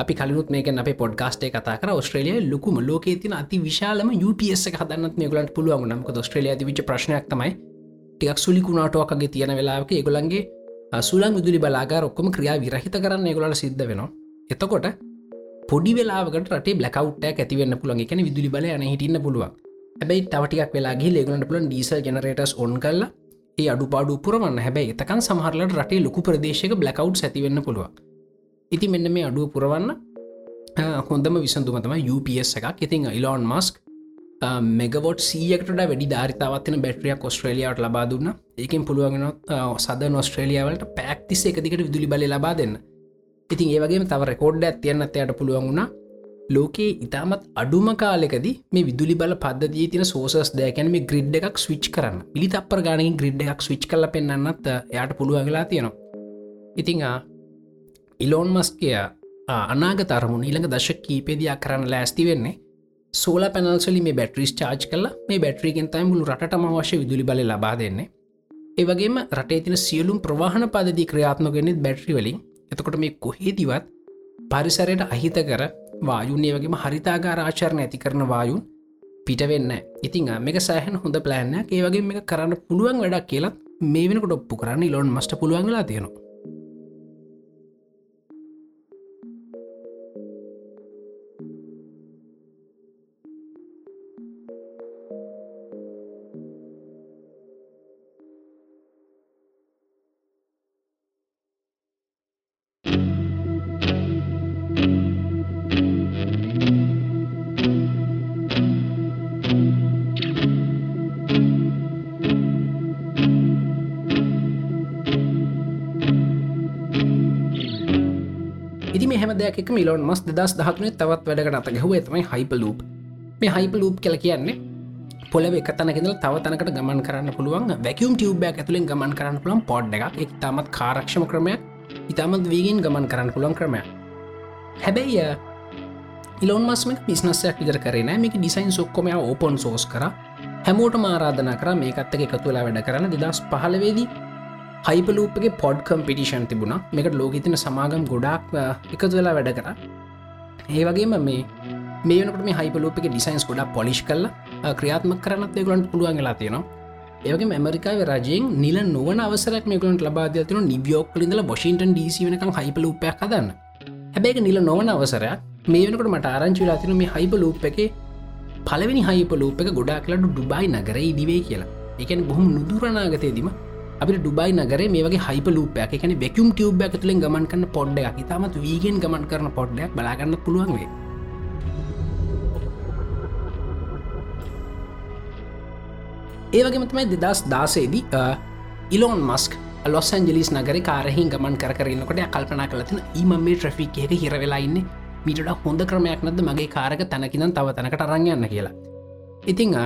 අපි කලුත් මේක අප පොඩ්ගස්ටේ කතා කර. ස්ට්‍රලිය ලොකුම ලෝක තින අති විශාලම UPS හදන්න මේගලට පුළුවන් නමක ස්ට්‍රලිය විච ප්‍රශ්නයක් තමයි ටියක් සුලිකුණාටෝකගේ තියෙන වෙලාවක ඒගොලන්ගේ සුලන් විදුලි බලාග ඔක්කොම ක්‍රියා විරහිත කරන්න ඒගොලට සිද්ධ වෙනවා. එතකොට පොඩි වෙලාවට රට බ්ලකවට් ඇතිවන්න පුළන් එකන විදුලි බල යන හිටන්න පුළුවන්. හැබයි තවටියක් වෙලාගේ ලේගලට පුලන් ඩීසල් ජනරටස් ඔන් කරලා ඒ අඩු පාඩු පුරවන්න. හැබැයි එතකන් සමහරලට රටේ ලොකු ප්‍රදේශක බ්ලකව් ඇතිවෙන්න පුළුවන්. ඉති මෙන්න මේ අඩුව පුරවන්න හොඳම විසඳුම තම UPS එකක්. ඉතින් ඉලෝන් මස්ක් මෙගවොට් සියකට වැඩි ධාරිතාවත්වන බැට්‍රියක් ඔස්ට්‍රලියාවට ලබා දුන්න. ඒකින් පුළුවන්ගෙන සද නොස්ට්‍රලියාවලට පැක්තිස එකදිකට විදුලි බල ලබා දෙන්න. ඉතින් ඒවගේ තව රෙකෝඩ් ඇතියන්න ඇයට පුළුවන් වුණා. ලෝකයේ ඉතාමත් අඩුම කාලෙකද මේ විදුලි බල පද්ධතිය තින සෝසස් දෑකැන මේ ග්‍රිඩ් එකක් ස්විච් කරන්න. පිළි තපර ගානකින් ග්‍රිඩ් එකක් ස්විච් කල පෙන්න්නත් එයාට පුළුවන්ගලා තියෙනවා. ඉතිං ඉලෝන් මස්කය අනාගත අරමුණ ඊළඟ දශ කීපේදයක් කරන්න ලෑස්ති වෙන්නේ. සෝල පැනල්සලි මේ බැටරිස් චාර්ජ් කල මේ බැටරිගෙන් තයි මුළු රටම අවශ්‍ය විදුලි බල ලබා දෙන්නේ. ඒවගේම රටේ තින සියලුම් ප්‍රවාහන පදදි ක්‍රියාත්මගෙනෙත් බැට්‍රි වලින්. එතකොට මේ කොහේදිවත් පරිසරයට අහිත කර වායුන්නේ වගේම හරිතාගා රාචරණ ඇති කරන වායුන් පිටවෙන්න ඉතිං මේක සෑහන් හොඳ ප්ලෑන්න ඒවගේ මේ කරන්න පුළුවන් වැඩක් කියලා මේ වෙනකොට ඔප්පු කරන්න ඉලොන් මස්ට පුළුවන්ලා තියෙනවා. එක මිලෝන් මස් දස් දහතුනේ තවත් වැඩකට අත ගැහුව තමයි හයිපලූප් මේ හයිපලූප් කල කියන්නේ පොලව එක තනකෙදල තව තනකට ගමන් කරන්න පුළුවන් වැැකම් ටියබ්බයක් ඇතුළින් ගමන් කරන්න පුළන් පොඩ් එකක්. එක තමත් කාරක්ෂම ක්‍රමයක්. ඉතාමත් වීගෙන් ගමන් කරන්න පුළන් ක්‍රමයක්. හැබැයි ඉලොන් මස්ම පිස්නස්සයක් විදර කරන මේක ඩිසයින් සොක්කොම ඕපන් සෝස් කර. හැමෝට මාරාධන කර මේකත්තක එකතු වෙලා වැඩ කරන්න. දෙදස් පහලවේදී හයිපලූපගේ පොඩ් කම්පිටිෂන් තිබුණ. මේකට ලෝකතින සමාගම් ගොඩක් එකතු වෙලා වැඩ කර. ඒ වගේම මේ මේනකට මේ හයිපලූපක ඩිසයින්ස් ගොඩා පොලිෂ් කල්ල ක්‍රියාත්ම කරනත් ඒගලන්ට පුළුවන් වෙලා තියෙනවා. ඒවගේ ඇමරිකාව රජයෙන් නිල නොවන අවසරක් මේකලට ලබාද තින නිවියෝක් ලින්දල බොෂින්ටන් ඩීසි වෙනකම් හයිපලූපයක් හදන්න. හැබැක නිල නොවන අවසරයක්. මේ වෙනකට මට ආරංචි වෙලා තින මේ හයිපලූප් එක පලවෙනි හයිපලූප එක ගොඩා කලට ඩුබයි නගර ඉදිවේ කියලා. එකන බොහොම නුදුරනාගතයේදීම අපි ඩුබයි නගර මේ වගේ හයිපලූපයක් එකන බැකුම් ටියබ් ඇතුලින් ගමන් කන්න පොඩ්ඩයක් ඉතාමත් වීගෙන් ගමන් කරන පොඩ්ඩයක් බලාගන්න පුළුවන් වේ ඒවගේම තමයි දෙදස් දාසේදී ඉලෝන් මස්ක් ලොස් ඇන්ජලිස් නගර කාරහි ගමන් කරන්නකට කල්පනා කලතින ඊම මේ ට්‍රෆික් එක හිරවෙලාඉන්න මීට හොඳ ක්‍රමයක් නද මගේ කාරක තැනකිනම් තව තැනකට රංයන්න කියලා. ඉතිං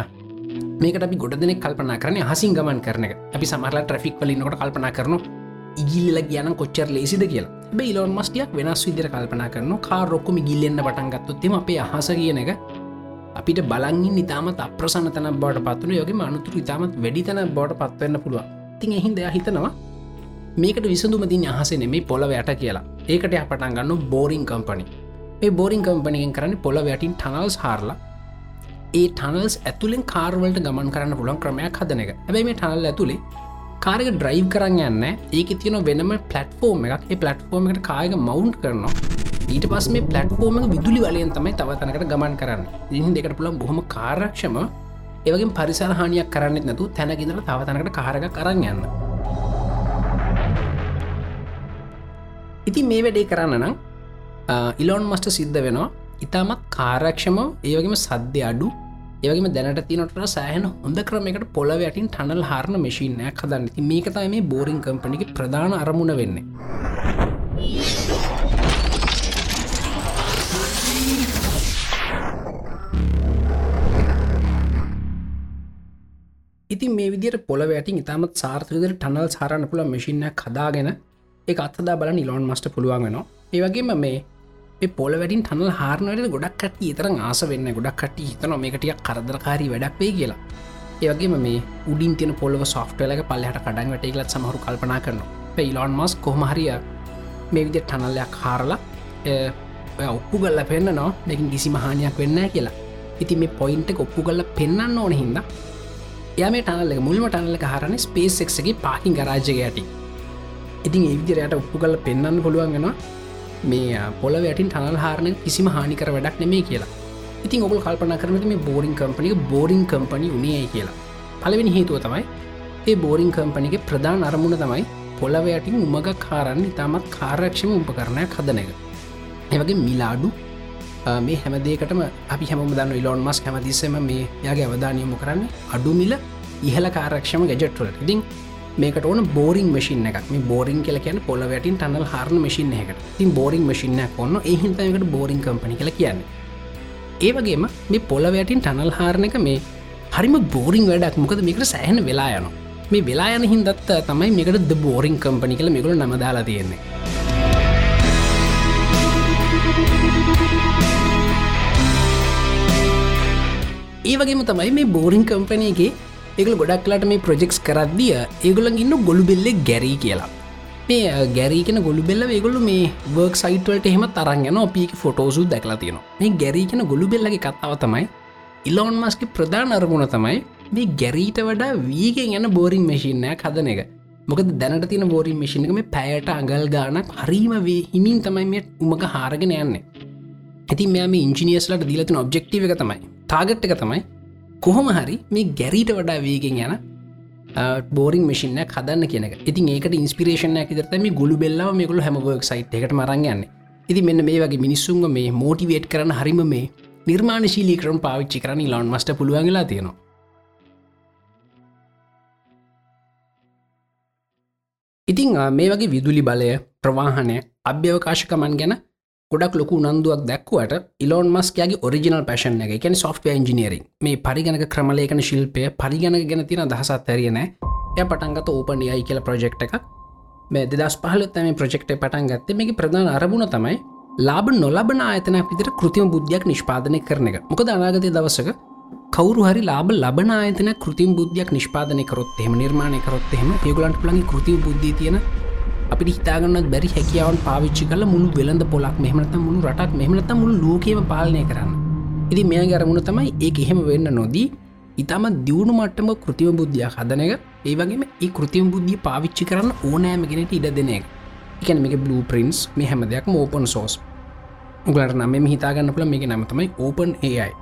මේකට අපි ගොඩ දෙනෙක් කල්පනා කරන හසින් ගමන් කරන අපි සමහලා ට්‍රෆික් වලින්නකට කල්පනා කරන ඉගිල්ල කියන කොච්චර ලේසිද කියලා. බේ ලොන් මස්ටියක් වෙනස් විදිර කල්පනා කරන කා රොක්කොම ගිල්ලෙන්න්න පටන්ගත්තුත්තෙම අපේ අහස කියන එක අපිට බලංගින් ඉතාමත් අප්‍රසන්න තැන බවට පත්වන යෝගේ අනුතුර ඉතාමත් වැඩි තැන බවට පත්වන්න පුළුවන්. තින් එහින් දෙයක් හිතනවා මේකට විසඳුම දින අහසෙන මේ පොල වැට කියලා. ඒකට අපටන් ගන්න බෝරිං කම්පනි මේ බෝරිං කම්පනියෙන් කරන්න පොල වැටින් ටනල්ස් හාරලා ඒ ටනල්ස් ඇතුළෙන් කාර්වලට ගමන් කරන්න පුළන් ක්‍රමයක් හදන එක. ඇබයි මේ ටනල් ඇතුළේ කාරක ඩ්‍රයිව් කරන්න යන්න ඒක තියෙන වෙනම පලට්ෆෝර්ම් එකක්. ඒ පලට්ෆෝර්ම් එකට කායක මවුන්් කරනවා. ඊට පස් මේ පලට්ෆෝර්ම විදුලි වලයෙන් තමයි තවතනකට ගමන් කරන්න. ඉහි දෙකට පුළන් බොහොම කාරක්ෂම ඒවගේ පරිසර හානියක් කරන්නෙත් නැතු තැනකිදර තවතනකට කාරක කරන්න යන්න. ඉතින් මේ වැඩේ කරන්න නම් ඉලොන් මස්ට සිද්ධ වෙනවා. ඉතාමත් කාරක්ෂම ඒවගේම සද්‍ය අඩු ඒවගේම දැනට තිනට සෑහන හොඳ ක්‍රමකට පොලව යටින් ටනල් හාරණ මශීනයක් හදන්න. ති මේකතයි මේ බෝරිං කම්පනික ප්‍රධාන අරමුණ වෙන්නේ. ඉතින් මේ විදිට පොල වැටින් ඉතාමත් සාර්ථකදර ටනල් සාරණ පුළ මශිනයක් හදාගෙන එක අත්දා බල නිලොන් මස්ට පුළුවන් වෙනවා. ඒවගේම මේ පොල වැඩින් ටනල් හාරනයට ගොඩක් කට තර ආස වෙන්න ගොඩක් කට හිතන මේකටිය කරදරකාරී වැඩක් වේ කියලා. ඒවගේම මේ උඩින් තින පොලව සොෆ්ටලක පල්ලහට කඩන් වැටේලත් සමහරු කල්පනා කරනවා. පෙයිලොන් මස් කොහමහරිය මේ විදි ටනල්ලයක් හාරලා ඔප්පු ගල්ල පෙන්න්න නවා දෙකින් කිසි මහානයක් වෙන්න කියලා. ඉති මේ පොයින්ට ඔප්පු ගල්ල පෙන්න්න ඕන හිද යම ටනල්ල මුල්ම ටනල්ල හරන ස්පේස් එක්ගේ පාකින් ගරාජය ඇති ඉතින් ඒවිදිරයට ඔප්පු කල පෙන්න්න පුළුවන්ගෙනවා මේ පොල වැටින් ටනල් හාරණ කිසිම හානිකර වැඩක් නෙමේ කියලා. ඉතින් ඔබල් කල්පන කරනට මේ බෝරිං කම්පනික බෝරිං කම්පනි උනේ කියලා. පලවෙනි හේතුව තමයි ඒ බෝරිං කම්පනික ප්‍රධාන අරමුණ තමයි පොලව යටින් උමග කාරන්න ඉතාමත් කාරක්ෂම උපකරණයක් හදන එක. ඒවගේ මිලාඩු මේ හැමදේකටම අපි හැම දන්න ඉලොන් මස් හැමතිස්සම මේ යාගේ අවධානයමු කරන්නේ අඩුමිල ඉහල කාරක්ෂම ගැජට්වලට ඉතින් මේකට ඕන බෝරිං මශින් එකක්. මේ බෝරිං කියල කියන පොල වැටින් ටනල් හරන මශින් එකට තින් බෝරිං මශින්න ඔන්න එහින්තයකට බෝරිං කම්පනි කළ කියන්න. ඒවගේම මේ පොල වැටින් ටනල් හාරණ එක මේ හරිම බෝරිං වැඩක්. මොකද මේකට සෑහන වෙලා යන මේ වෙලා යන හින්දත් තමයි මේකට ද බෝරිං කම්පනි කළ මෙකළ නමදාලා තියෙන්නේ. ඒවගේම තමයි මේ බෝරිං කම්පනයගේ ඒකල ගොඩක්ලාට මේ ප්‍රජෙක්ස් කරද්දිය ඒගොලන් ඉන්න ගොළු බෙල්ලෙ ගැරී කියලා. මේ ගැරීකෙන ගොළු බෙල්ල ඒගොල්ු මේ වර්ක් සයිටවලට එහෙම තරන්ගෙන අපික ෆොටෝසු දැකලා තියෙන මේ ගැරීකෙන ගොළු බෙල්ලගේ කතාව තමයි ඉල්ලොන් මස්කි ප්‍රධාන අරමුණ තමයි මේ ගැරීට වඩා වීගෙන් යන බෝරිං මශීනයක් හදන එක. මොකද දැනට තින බෝරින් මශිනක මේ පැයට අගල් ගානක් හරීම වේ හිමින් තමයි මේ උමක හාරගෙන යන්නේ. ඇති මෙම ඉංජිනියස්ලට දීලතින ඔබ්ෙක්ටව එක තමයි තාගට් එක තමයි කොහොම හරි මේ ගැරීට වඩා වේගෙන් යන බෝරිං මශින හදන්න කියන ඉතින් ඒකට ඉන්ස්පිරේෂන ඇතරම ගොලු බෙල්ලාව මේකළු හැමවර්ක් සයිට් එකට මරංගන්න ඉති මෙන්න මේ වගේ මිනිස්සුන්ග මේ මෝටිවේට් කරන හරිම මේ නිර්මාණශීලී කරම් පාවිච්චි කරන ලොන් මස්ට පුළුවන්ගලා තියෙනවා. ඉතිං මේ වගේ විදුලි බලය ප්‍රවාහනය අභ්‍යවකාශකමන් ගැන ගොඩක් ලොකු නන්දුවක් දැක්වට ඉලෝන් මස්කයාගේ ඔරිජිනල් පැෂන් එක. එකැන සොෆ්ට ඉජිනීරින් මේ පරිගණක ක්‍රමලේකන ශිල්පය පරිගණක ගැන තින දහසත් ඇරියන ය පටන්ගත ඕපන් යයි කියල ප්‍රජෙක්් එකක්. මේ දෙදස් පහලත් මේ ප්‍රජෙක්්ට පටන් ගත්තේ. මේක ප්‍රධාන අරබුණ තමයි ලාබ නොලබන ආයතන පිතර කෘතිම බුද්ධයක් නිෂ්පාදනය කරන එක. මොකද අනාගතය දවසක කවරු හරි ලාබ ලබන ආයතන කෘතිම් බුද්ධයක් නිෂ්පාදනය කරොත් එම නිර්මාණය කරොත් එම ඒගලන්ට ලගේ කෘතිම බුද්ධී තියෙන අපි හිතාගන්න බැරි හැකියාවන් පාවිච්චි කල මුළු වෙළඳ පොලක් මෙහමනත මුළු රටක් මෙහමනත මුළු ලෝකම පාලනය කරන්න. ඉදි මේ ගැරමුණ තමයි ඒ එහෙම වෙන්න නොදී ඉතාම දියුණු මට්ටම කෘතිම බුද්ධියක් හදන එක. ඒවගේම ඒ කෘතිම බුද්ධිය පාවිච්චි කරන්න ඕනෑමගෙනට ඉඩ දෙන එක. එකන මේක බ්ලූ ප්‍රින්ස් මේ හැම දෙයක් ඕපන් සෝස් උගලට නම හිතාගන්න පුළ මේක නමතමයි ඕපන් ඒයි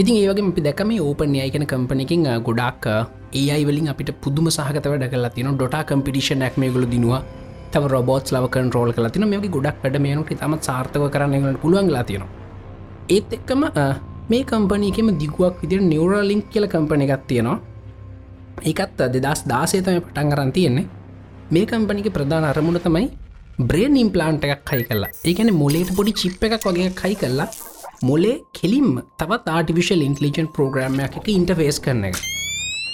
ඉතින් ඒවගේ අපි දැකම ඕපන් යයිකන කම්පනකින් ගොඩක් ඒයි වලින් අපිට පුදුම සහගත වැඩ කලා තින ඩොට කම්පිටිෂන් ක් මේ ගොල දිනවා. තම රොබෝට් ලව කන්ටරෝල් කලා තින මේක ගොඩක් වැඩ මේනට තම සාර්ථක කරන්න පුළුවන් ලා තියෙනවා. ඒත් එක්කම මේ කම්පනීකෙම දිගුවක් විදිර නිවරලිින්ක් කියල කම්පන එකක් තියෙනවා. ඒකත් දෙදස් දාසේතම පටන් කරන්න තියෙන්නේ. මේ කම්පනික ප්‍රධාන අරමුණ තමයි බ්‍රේන් ඉම්පලාන්ට එකක් කයි කල්ලා ඒකන මොලේට පොඩි චිප් එකක් වගේ කයි කල්ලා මොලේ කෙලින්ම තවත් ආටිවිශල් ඉන්ටලිජන් ප්‍රෝග්‍රම්යක් එක ඉන්ටෆේස් කරන එක.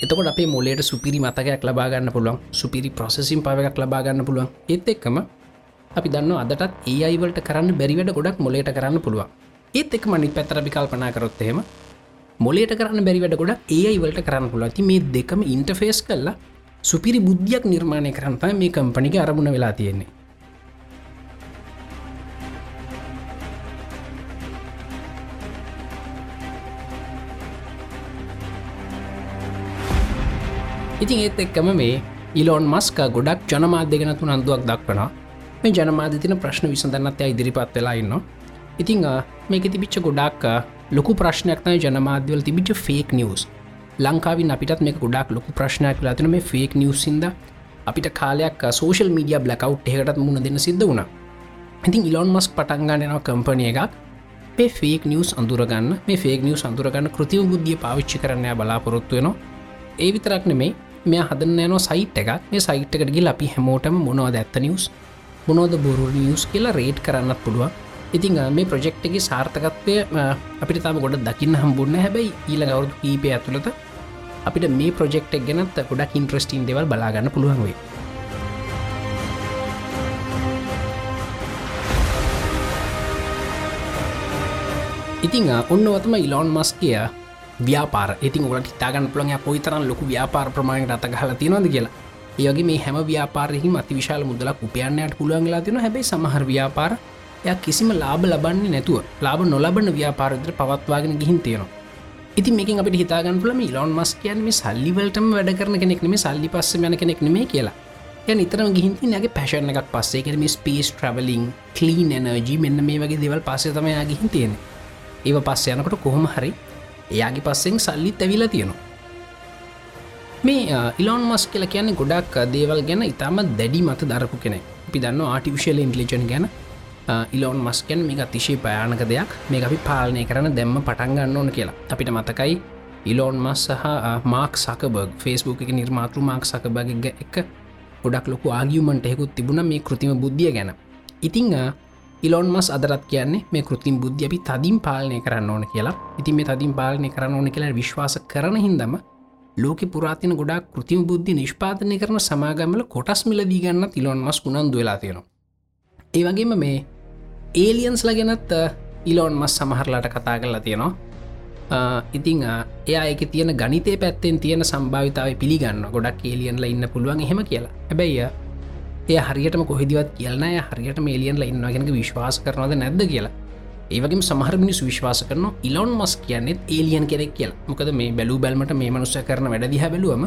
එතකොට අපේ මොලේට සුපිරි මතකයක් ලබාගන්න පුළුවන් සුපිරි ප්‍රසෙසිම් පවයක් ලබාගන්න පුළුවන්. ඒත් එක්කම අපි දන්න අදටත් ඒ අයිවලට කරන්න බැරිවට ගොඩක් මොලේට කරන්න පුළුවන්. ඒත් එක් මනි පැතර විකල්පනා කරොත්තේම මොලේට කරන්න බැරිවට ගොඩ ඒ අයිවලට කරන්න පුළුවති මේ දෙකම ඉන්ටෆේස් කල්ලා සුපිරි බුද්ධියක් නිර්මාණය කරන්තයි මේ කම්පනික අරමුණ වෙලා තියෙන්නේ. ඉතින් ඒත් එක්කම මේ ඉලෝන් මස්ක ගොඩක් ජනමාධ්‍ය ගෙන තු නන්දුවක් දක්වන මේ ජනමාධතින ප්‍රශ්න විසඳන්නත්ය ඉදිරිපත් වෙලා ඉන්න ඉතිං මේක තිබිච්ච ගොඩක් ලොකු ප්‍රශ්නයක්නය ජනමාධ්‍යවල තිබිච්ච ෆේක් නිවස් ලංකාවින් අපිටත් මේ ගොඩක් ලොකු ප්‍රශ්නයක් ලතින මේ ෆේක් නිවසින්ද අපිට කාලයක් සෝෂල් මීඩිය බ්ලකව් එකට මුණ දෙන්න සිද්ධ වුණ. ඉතින් ඉලොන් මස් පටන්ගන්නනවා කම්පනය එකක්. මේ ෆේක් නිවස් අඳුරගන්න මේ ෆේක් නිවස් අඳුරගන්න කෘතිව බුද්ධිය පාවිච්චි කරන්නය බලාපොරොත්තුවනවා ඒ විතරක් නෙමේ මෙයා හදන්න යන සයිට් එකක්. මේ සයිට් එකට ගිල් අපි හැමෝටම මොනවද ඇත්ත නිවස් මොනෝද බොරු නිියස් කියලා රේට් කරන්නත් පුළුවන්. ඉතිං මේ ප්‍රජෙක්් එක සාර්ථකත්වය අපිට තම ගොඩ දකින්න හම්බුන්න හැබැයි ඊල ගවරුදු කීපය ඇතුළත අපිට මේ ප්‍රජෙක්් එක් ගැනත් ගොඩක් ඉන්ට්‍රස්ටින් දෙවල් බලාගන්න පුළුවන් වේ ඉතිං ඔන්න ඔතම ඉලොන් මස් කියා ව්‍යාපාර. ඉතින් ඔලට හිතාගන්න පුළන් පොයිතරන් ලොකු ව්‍යාපාර ප්‍රමාණයට අත හල තියෙනද කියලා ඒගේ මේ හැම ව්‍යාපාරහි අති විශාල මුදලක් උපයන්නයට පුළුවන්ලා තින හැබයි සමහර ව්‍යාපාර ය කිසිම ලාබ ලබන්නේ නැතුව ලාබ නොලබන ව්‍යාපාරදර පවත්වාගෙන ගිහින් තියෙනවා. ඉති මේක අපට හිතාගන්න පුලම ඉලොන් මස් කියන් මේ සල්ලිවලටම වැඩ කරන කෙනෙක් නෙම සල්ලි පස්ස යන කෙනෙක් නෙමේ කියලා. ය නිතරම ගිහින්ති නැගේ පැශන එකක් පස්සේ. කරම ස්පේස් ට්‍රවලින් කලීන් එනජී මෙන්න මේ වගේ දෙවල් පස්සේ තමයි ගිහින් තියෙන ඒව පස්ස යනකොට කොහොම හරි එයාගේ පස්සෙන් සල්ලිත් ඇවිලා තියෙනවා. මේ ඉලොන් මස් කියල කියන්නේ ගොඩක් දේවල් ගැන ඉතාම දැඩි මත දරපු කෙනෙ අපි දන්න ආටිවිශල් ඉන්ටලිජන් ගැන. ඉලොන් මස්කෙන් මේ අතිශය පයානක දෙයක්. මේ අපි පාලනය කරන දැම්ම පටන්ගන්න ඕන කියලා. අපිට මතකයි ඉලෝන් මස් සහ මාක් සකබර්ග ෆෙස්බුක් එක නිර්මාතෘ මාක් සකබග එක ගොඩක් ලොකු ආගියමන්ට හෙකුත් තිබුණ මේ කෘතිම බුද්ධිය ගැන. ඉතිං ඉලොන් මස් අදරත් කියන්නේ මේ කෘතින් බුද්ධ අපි තදින් පාලනය කරන්න ඕන කියලා. ඉතින් මේ තදින් පාලනය කරන්න ඕන කියලා විශ්වාස කරන හින්දම ලෝක පුරාතින ගොඩක් කෘතිම බුද්ධි නිෂ්පාතනය කරන සමාගමල කොටස් මිලදී ගන්න ඉලොන් මස් උනන්දු වෙලා තියෙනවා. ඒවගේම මේ ඒලියන්ස්ල ගැනත් ඉලොන් මස් සමහරලාට කතා කරලා තියෙනවා. ඉතිං එයා එක තියෙන ගනිතේ පැත්තෙන් තියෙන සම්භාවිතාව පිළිගන්න ගොඩක් ඒලියන්ල ඉන්න පුළුවන් එහෙම කියලා. හැබැයි එය හරියටම කොහෙදවත් කියලන හරියට මේලියන්ල ඉන්නගෙනක විශ්වාස කරනවද නැද්ද කියලා. ඒවගේ සමහර මිනිස් විශ්වාස කරන ඉලොන් මස් කියන්නෙත් ඒලියන් කෙනෙක් කියල. මොකද මේ බැලූ බැල්මට මේ මනුස්ස කරන වැඩදිහ බැලුවම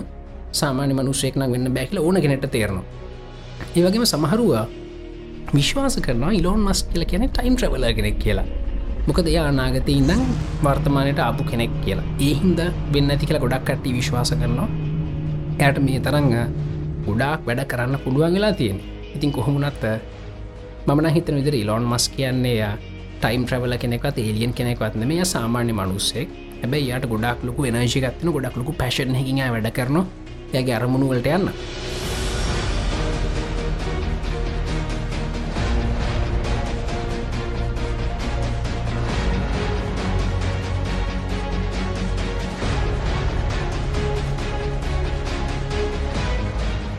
සාමාන්‍ය මනුස්සෙක්න වෙන්න බැකිල ඕන කෙනෙට තේරනවා. ඒවගේම සමහරුවා විශ්වාස කරන ඉලොන් මස් කියල කියන ටයිම් ්‍රවල කෙනෙක් කියලා. මොකද එයා අනාගත ඉඳං වර්තමානයට ආපු කෙනෙක් කියලා. ඒහින්ද වෙන්න ඇති කියලා ගොඩක් කට්ටි විශ්වාස කරනවා. ඇයට මේ තරංග ගොඩාක් වැඩ කරන්න පුළුවන් වෙලා තියෙන ඉතින් කොහොමුණත් මමන හිතන විදිර ඉලොන් මස් කියන්නේ ටයිම් ්‍රවල කෙනෙකත් ඒලියන් කෙනෙක්වත්න මේ සාමාන්‍ය මනුස්සෙක්. හැබයි යට ගොඩක් ලොකු එනශිකත්න ගොඩක් ලොකු පැශන් හැකින් වැඩ කරන යගේ අරමුණුවලට යන්න.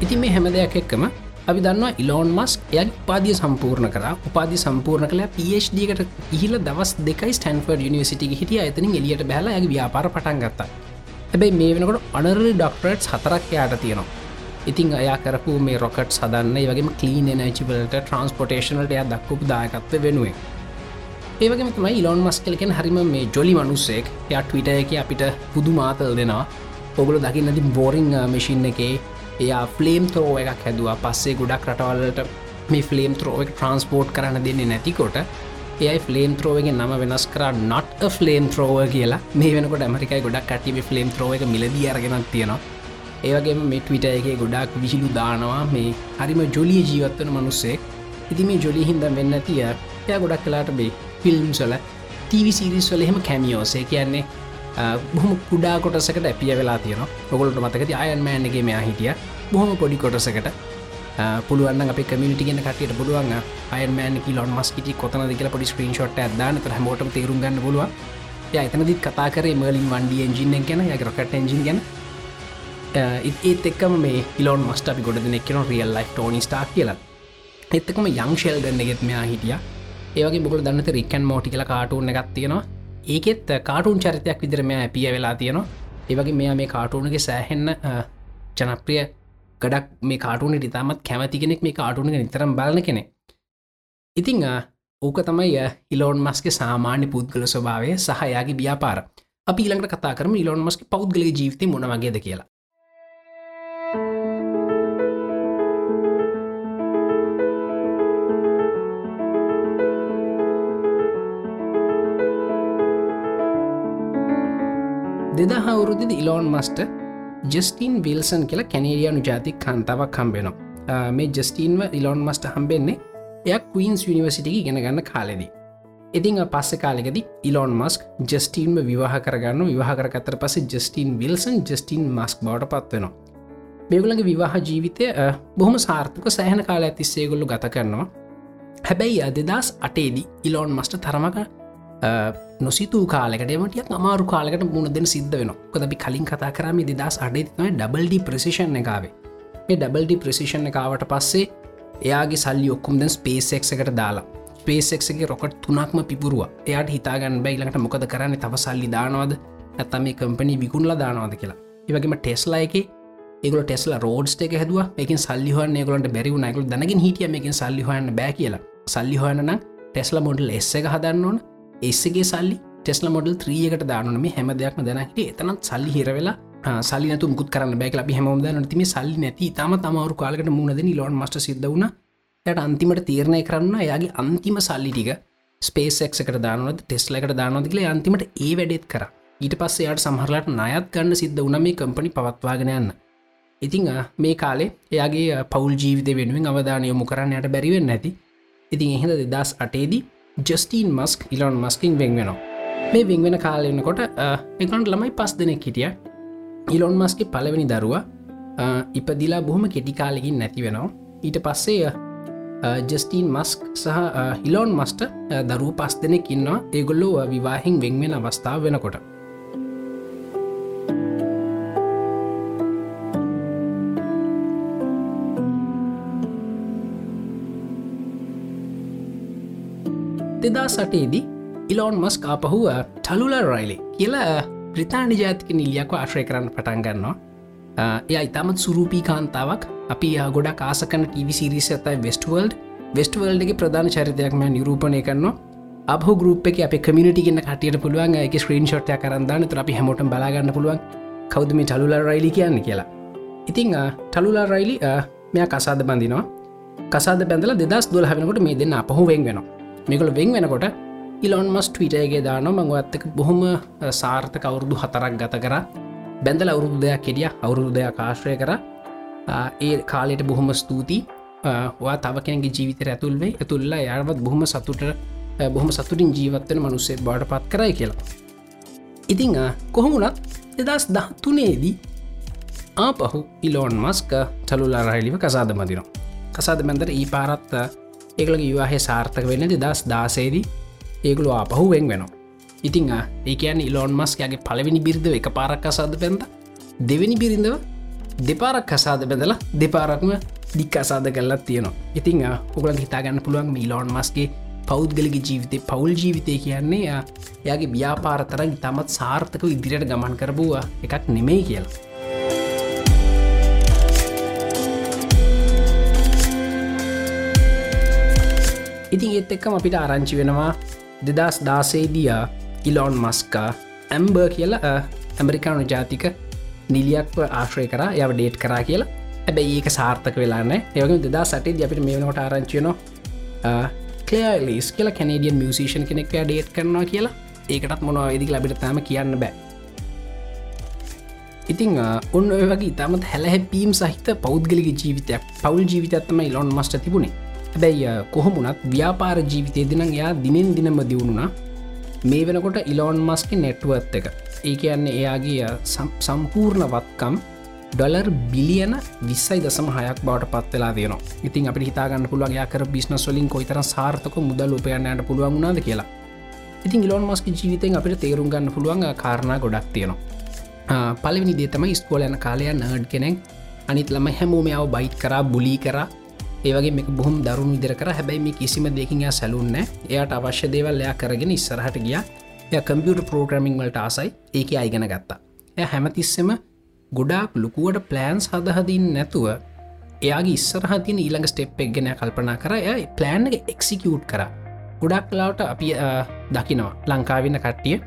ඉති මේ හැම දෙයක් එක්කම අපි දන්නවා ඉලෝන් මස් එය උපාදිය සම්පූර්ණ කර. උපාදි සම්පූර්ණ කළ. පHDකට ඉහිල දවස් දෙකයි ස්ටන්ෆර්ඩ යනිසිටි හිටිය. ඇතනින් එලියට බැල ඇ ව්‍යාපාර පටන් ගත්තා. හැබැයි මේ වෙනකොට අනරලි ඩොක්ටරට් හතරක් යායට තියෙනවා. ඉතින් අයා කරපු මේ රොකට් සදන්න වගේ කලීන නචිවලට ට්‍රන්ස්පොටේෂනට එය දක්වපු දායකත්ව වෙනුවෙන්. ඒවගේම තමයි ඉලොන් මස් කලකෙන් හරිම මේ ජොලි මනුස්සෙක්. ය ටවිට එක අපිට පුදු මාතල් දෙනවා ඔගුල දකින්නති බෝරිං මශින් එකේ එයා ෆලේම් තරෝ එකක් හැදවා. පස්සේ ගොඩක් රටවල්ලට මේ ෆලේම් තරෝ එක ට්‍රන්ස්පෝර්ට් කරන්න දෙන්නේ නැතිකොට ඒයි ෆලේම් ත්‍රෝවගේ නම වෙනස් කර නොට් ෆලේම් ත්‍රෝව කියලා. මේ වෙනකොට ඇමරිකයි ගොඩක් කටේ ෆලේම් ත්‍රෝව එක මිලදී අරගෙනත් තියෙනවා. ඒවගේම මෙට විට එක ගොඩක් විහිලු දානවා මේ හරිම ජොලිය ජීවත්වන මනුස්සෙක්. ඉති මේ ජොලි හින්ද වෙන්න තිය එය ගොඩක් කලාට බේ ෆිල්ම් සල ටීවිසිරිස් වල එහෙම කැමියෝසේ කියන්නේ බොහම කුඩා කොටසකට ඇපිය වෙලා තියෙන ඔගොලට මතකති අයන්මෑන්ගේ මෙයා හිටිය. බොහොම පොඩි කොටසකට. පුළුවන් අප කමිටිගෙන කටියට පුළුවන් අයන්මෑන් ලොන් මස්කිට කොතන දෙක පොඩි ස්ක්‍රීන් ෂොට් ඇදන්න තර හමෝට තේරුම් ගන්න පුළුව එතනදිත් කතා කරේ මලින් වන්ඩිය එජිනෙන් ගැන යක රොකට එජින් ගැන. ඒත් එක්කම මේ ඉලොන් මස්ට අපි ගොඩ දෙනෙක්කන රියල් ලයි් ටෝනි ස්ටා කියලා. එත්තකම යං ශෙල් ගන්න ගෙත් මෙයා හිටිය. ඒවගේ බොකල දන්නත රිකන් මෝටි කියලා කාටුන එකක් තියෙනවා. ඒකෙත් කාටුන් චරිතයක් විදිර මෙයා ඇපිය වෙලා තියෙනවා. ඒවගේ මෙයා මේ කාටුනගේ සෑහෙන්න ජනප්‍රිය ගඩක් මේ කාටුන ඉතාමත් කැමති කෙනෙක් මේ කාටුන නිතරම් බලන කෙනෙ ඉතිං ඕක තමයි ඉලෝන් මස්ගේ සාමාන්‍ය පුද්ගල ස්වභාවය සහයාගේ ව්‍යාපාර. අපි ඊළඟට කතා කරම ඉලොන් මස්ගේ පෞද්ගල ජීවිතය මොන වගේද කියලා. දෙදහ අවුරුදිද ඉලෝන් මස්ට ජස්ටීන් විල්සන් කියලා කැනේරියනු ජාතික් කන්තාවක් කම්බෙනවා මේ ජස්ටීන්ව ඉලොන් මස්ට හම්බෙන්නේ එයක් කවීන්ස් යනිවසිටික ගෙන ගන්න කාලෙදී. ඉතිං පස්ස කාලෙකද ඉලොන් මස්ක් ජස්ටීන්ම විවාහ කරගන්න විවාහ කරකතර පස ජස්ටීන් විල්සන් ජස්ටීන් මස්ක් බවට පත්වෙනවා මේගුලගේ විවාහ ජීවිතය බොහොම සාර්ථක සෑහන කාල ඇතිස්සේගොල්ලු ගත කරනවා. හැබැයි අදදස් අටේදී ඉලෝන් මස්ට තරමක නොසිතු කාලකටමටියක් අමාරු කාලකට මුණ දෙන සිද්ධ වෙන කොදබි කලින් කතා කරම දෙදස් අඩේත්නයි ඩබල්ඩි ප්‍රසිෂන් එකකාවේ මේ ඩබල්ඩි ප්‍රසිෂන් එකාවට පස්සේ එයාගේ සල්ලි ඔක්කුම් දැන් ස්පේසෙක් එකට දාලා පේසෙක්ගේ රොකට තුනක්ම පිපුරුව. එයාට හිතාගන්න බැයිලට මොකද කරන්න තව සල්ලි දානවද? ඇත්තම මේ කම්පනි විකුණල දානවද කියලා. ඒවගේම ටෙස්ලා එක ඒගල ටෙස්ලා රෝඩ්ස් එක හැදුව. එකින් සල්ලිහන් ඒගලට බැරිවු නයිකල දැනගින් හිටිය මේකින් සල්ලිහන්න බෑ කියලා. සල්ලිහොයන ටෙස්ලා මොඩල් එස්ස එක හදන්න ඕන. එස්සගේ සල්ලි ටෙස්ල මොඩල් ත්‍රියකට දානම හැම දෙයක්ම දැනහිට එතනත් සල්ලි හිරවෙලා සල්ලිනතු මුත් කරන්න බැක් ලබි හැමෝද නතිම සල්ලි නැති තම තමවරු කාලකට මුණද ලොන් මට සිද්ධ වුණ. යට අන්තිමට තීරණය කරන්න යාගේ අන්තිම සල්ලිටික ස්පේසක්කට දානවද ටෙස්ලකට දානොදකල අන්තිමට ඒ වැඩෙත් කර. ඊට පස්ස යාට සහරලට නයත් ගන්න සිද්ධ වන මේ කම්පනි පවත්වාගෙන යන්න. ඉතිං මේ කාලේ එයාගේ පවල් ජීවිත වෙනුවෙන් අවධානය යොමු කරන්න යට බැරිවෙන්න නැති ඉතින් එහෙද දෙදස් අටේදී ජස්ටීන් මස්ක් ඉලොන් මස්කින් වෙන් වෙනවා. මේ වෙන්වෙන කාලෙනකොට එකන්ට ළමයි පස් දෙනෙක් හිටිය. ඉලොන් මස්ගේ පලවෙනි දරුව ඉපදිලා බොහොම කෙටිකාලෙකින් නැති වෙනවා. ඊට පස්සේ ජස්ටීන් මස්ක් සහ හිලෝන් මස්ට දරුව පස් දෙනෙක් ඉන්නවා. ඒගොල්ලෝ විවාහින් වෙන්වෙන අවස්ථාව වෙනකොට. දෙදා සටේදී ඉලෝන් මස් ආපහුව ටලුල රයිලි කියලා ප්‍රතාානි ජාතික නිලියක ආශ්‍රය කරන්න පටන් ගන්නවා. එය ඉතාමත් සුරූපී කාන්තාවක්. අපි ගොඩ කාසකන ටව සිරිස ඇතයි වෙස්ටවල්ඩ් වෙස්ටවල්ඩගේ ප්‍රධාන චරිතයක්ම නිරූපණය කරනවා. අප ගරුප එක අප කමිට ගෙන කටියට පුළුවන් එක ස්ක්‍රීන් ෂොට්ය කරන්න ත අපි හැමෝට බලාගන්න පුළුවන් කෞදම ටලුල රයිලි කියන්න කියලා. ඉතිං ටලුලා රයිලි මෙයා කසාද බඳනවා. කසාද බැඳල දෙදස් දොල් හවෙනකොට මේ දෙන්න අපහු වෙන් වෙනවා. මේකළ වෙන් වෙනකොට ඉලොන් මස් ටවිටයගේ දාන මං ඇත්තක බොහොම සාර්ථක අවුරුදු හතරක් ගත කර. බැඳල අවුරුදු දෙයක් කෙඩිය අවුරුදු දෙයක් ආශ්‍රය කර. ඒ කාලෙට බොහොම ස්තුතියි. වා තව කෙනගේ ජීවිතර ඇතුල්වේ ඇතුල්ලා යාවත් බොහොම සතුට බොහොම සතුටින් ජීවත්වන මනුස්සේ බාඩ පත් කරයි කියලා. ඉතිං කොහොමුණත් දෙදස් දහතුනේදී ආපහු ඉලෝන් මස්ක චලුලා රයිලිව කසාද මදිනවා. කසාද මැන්දර ඒ පාරත් ඒකලගේ විවාහය සාර්ථක වෙන්න දස් දාසේදී ඒගුලු ආපහු වෙන් වෙනවා ඉතිං ඒකයන් ඉලෝන් මස්කයාගේ පලවෙනි බිරිඳව එක පාරක් අසාද පැන්ත දෙවැනි බිරිඳව දෙපාරක් කසාද බැදලා දෙපාරක්ම දික් අසාද කල්ලත් තියෙනවා. ඉතිං ඔකල හිතාගන්න පුළුවන් මීලෝන් මස්ගේ පෞද්ගලික ජීවිතය පවුල් ජීවිතය කියන්නේ එයාගේ ව්‍යාපාරතර ඉතාමත් සාර්ථක ඉදිරියට ගමන් කරබවා එකක් නෙමේ කියලා. ඉතින් ඒත් එක්කම අපිට ආරංචි වෙනවා දෙදස් දාසේදියා ඉලෝන් මස්කා ඇම්බර් කියලා ඇමරිකානු ජාතික නිලියක්ව ආශ්‍රය කර යව ඩේට් කරා කියලා. ඇබැයි ඒක සාර්ථක වෙලාන්න ඒවගේ දෙදා සටේ අපිට මේනට ආරංචියනවා කලේලිස් කියල කැනඩියන් මියසිෂන් කෙනෙක් ඩේට් කරනවා කියලා. ඒකටත් මොනවා වෙදි ලබිට තම කියන්න බෑ. ඉතිං ඔන්න ඔය වගේ ඉතාමත් හැලහැපීම් සහිත පෞද්ගලික ජීවිතයක් පවල් ජීවිතත්තම ඉලොන් මස්ට තිබුණේ. හැබැයි කොහොමුණත් ව්‍යාපාර ජීවිතය දින එයා දිනෙන් දිනම දියුණුනා මේ වෙනකොට ඉලෝන් මස්ක නෙට්ුවත් එක. ඒ කියන්නේ එයාගේ සම්පූර්ණ වත්කම් ඩොලර් බිලියන විස්සයි දසම හයක් බවට පත්වෙලා දයනවා ඉතින් අප හිතාගන්න පුළුවන් යාකර බිස්නස් වලින් කොයිතර සාර්ථක මුදල් උපයන්නට පුළුවන් වුණාද කියලා. ඉතින් ඉලොන් මස්ක ජීවිතෙන් අපිට තේරුම් ගන්න පුළුවන් කාරණා ගොඩක් තියෙනවා. පලවිනි දේතම ස්කෝල යන කාලය නඩ් කෙනෙක්. අනිත් ළම හැමෝමයාව බයිට් කරා බුලි කරා. ඒවගේ මේ බොහොම දරුණු විදිර කර. හැබැයි මේ කිසිම දෙකින් සැලුන්න එයට අවශ්‍ය දේවල් එයා කරගෙන ඉස්සරහට ගිය. ය කම්පියට පෝග්‍රමිං වලට ආසයි. ඒක අයිගෙන ගත්තා. එය හැමතිස්සෙම ගොඩාක් ලොකුවට ප්ලෑන්ස් හදහදින් නැතුව එයාගේ ඉස්සරහතින ඊළඟ ස්ටෙප් එක් ගෙන කල්පනා කර. එය ප්ලෑන් එක එක්සිකියුට් කර. ගොඩක් ලාවට අපි දකිනවා. ලංකාවෙන්න කට්ටිය.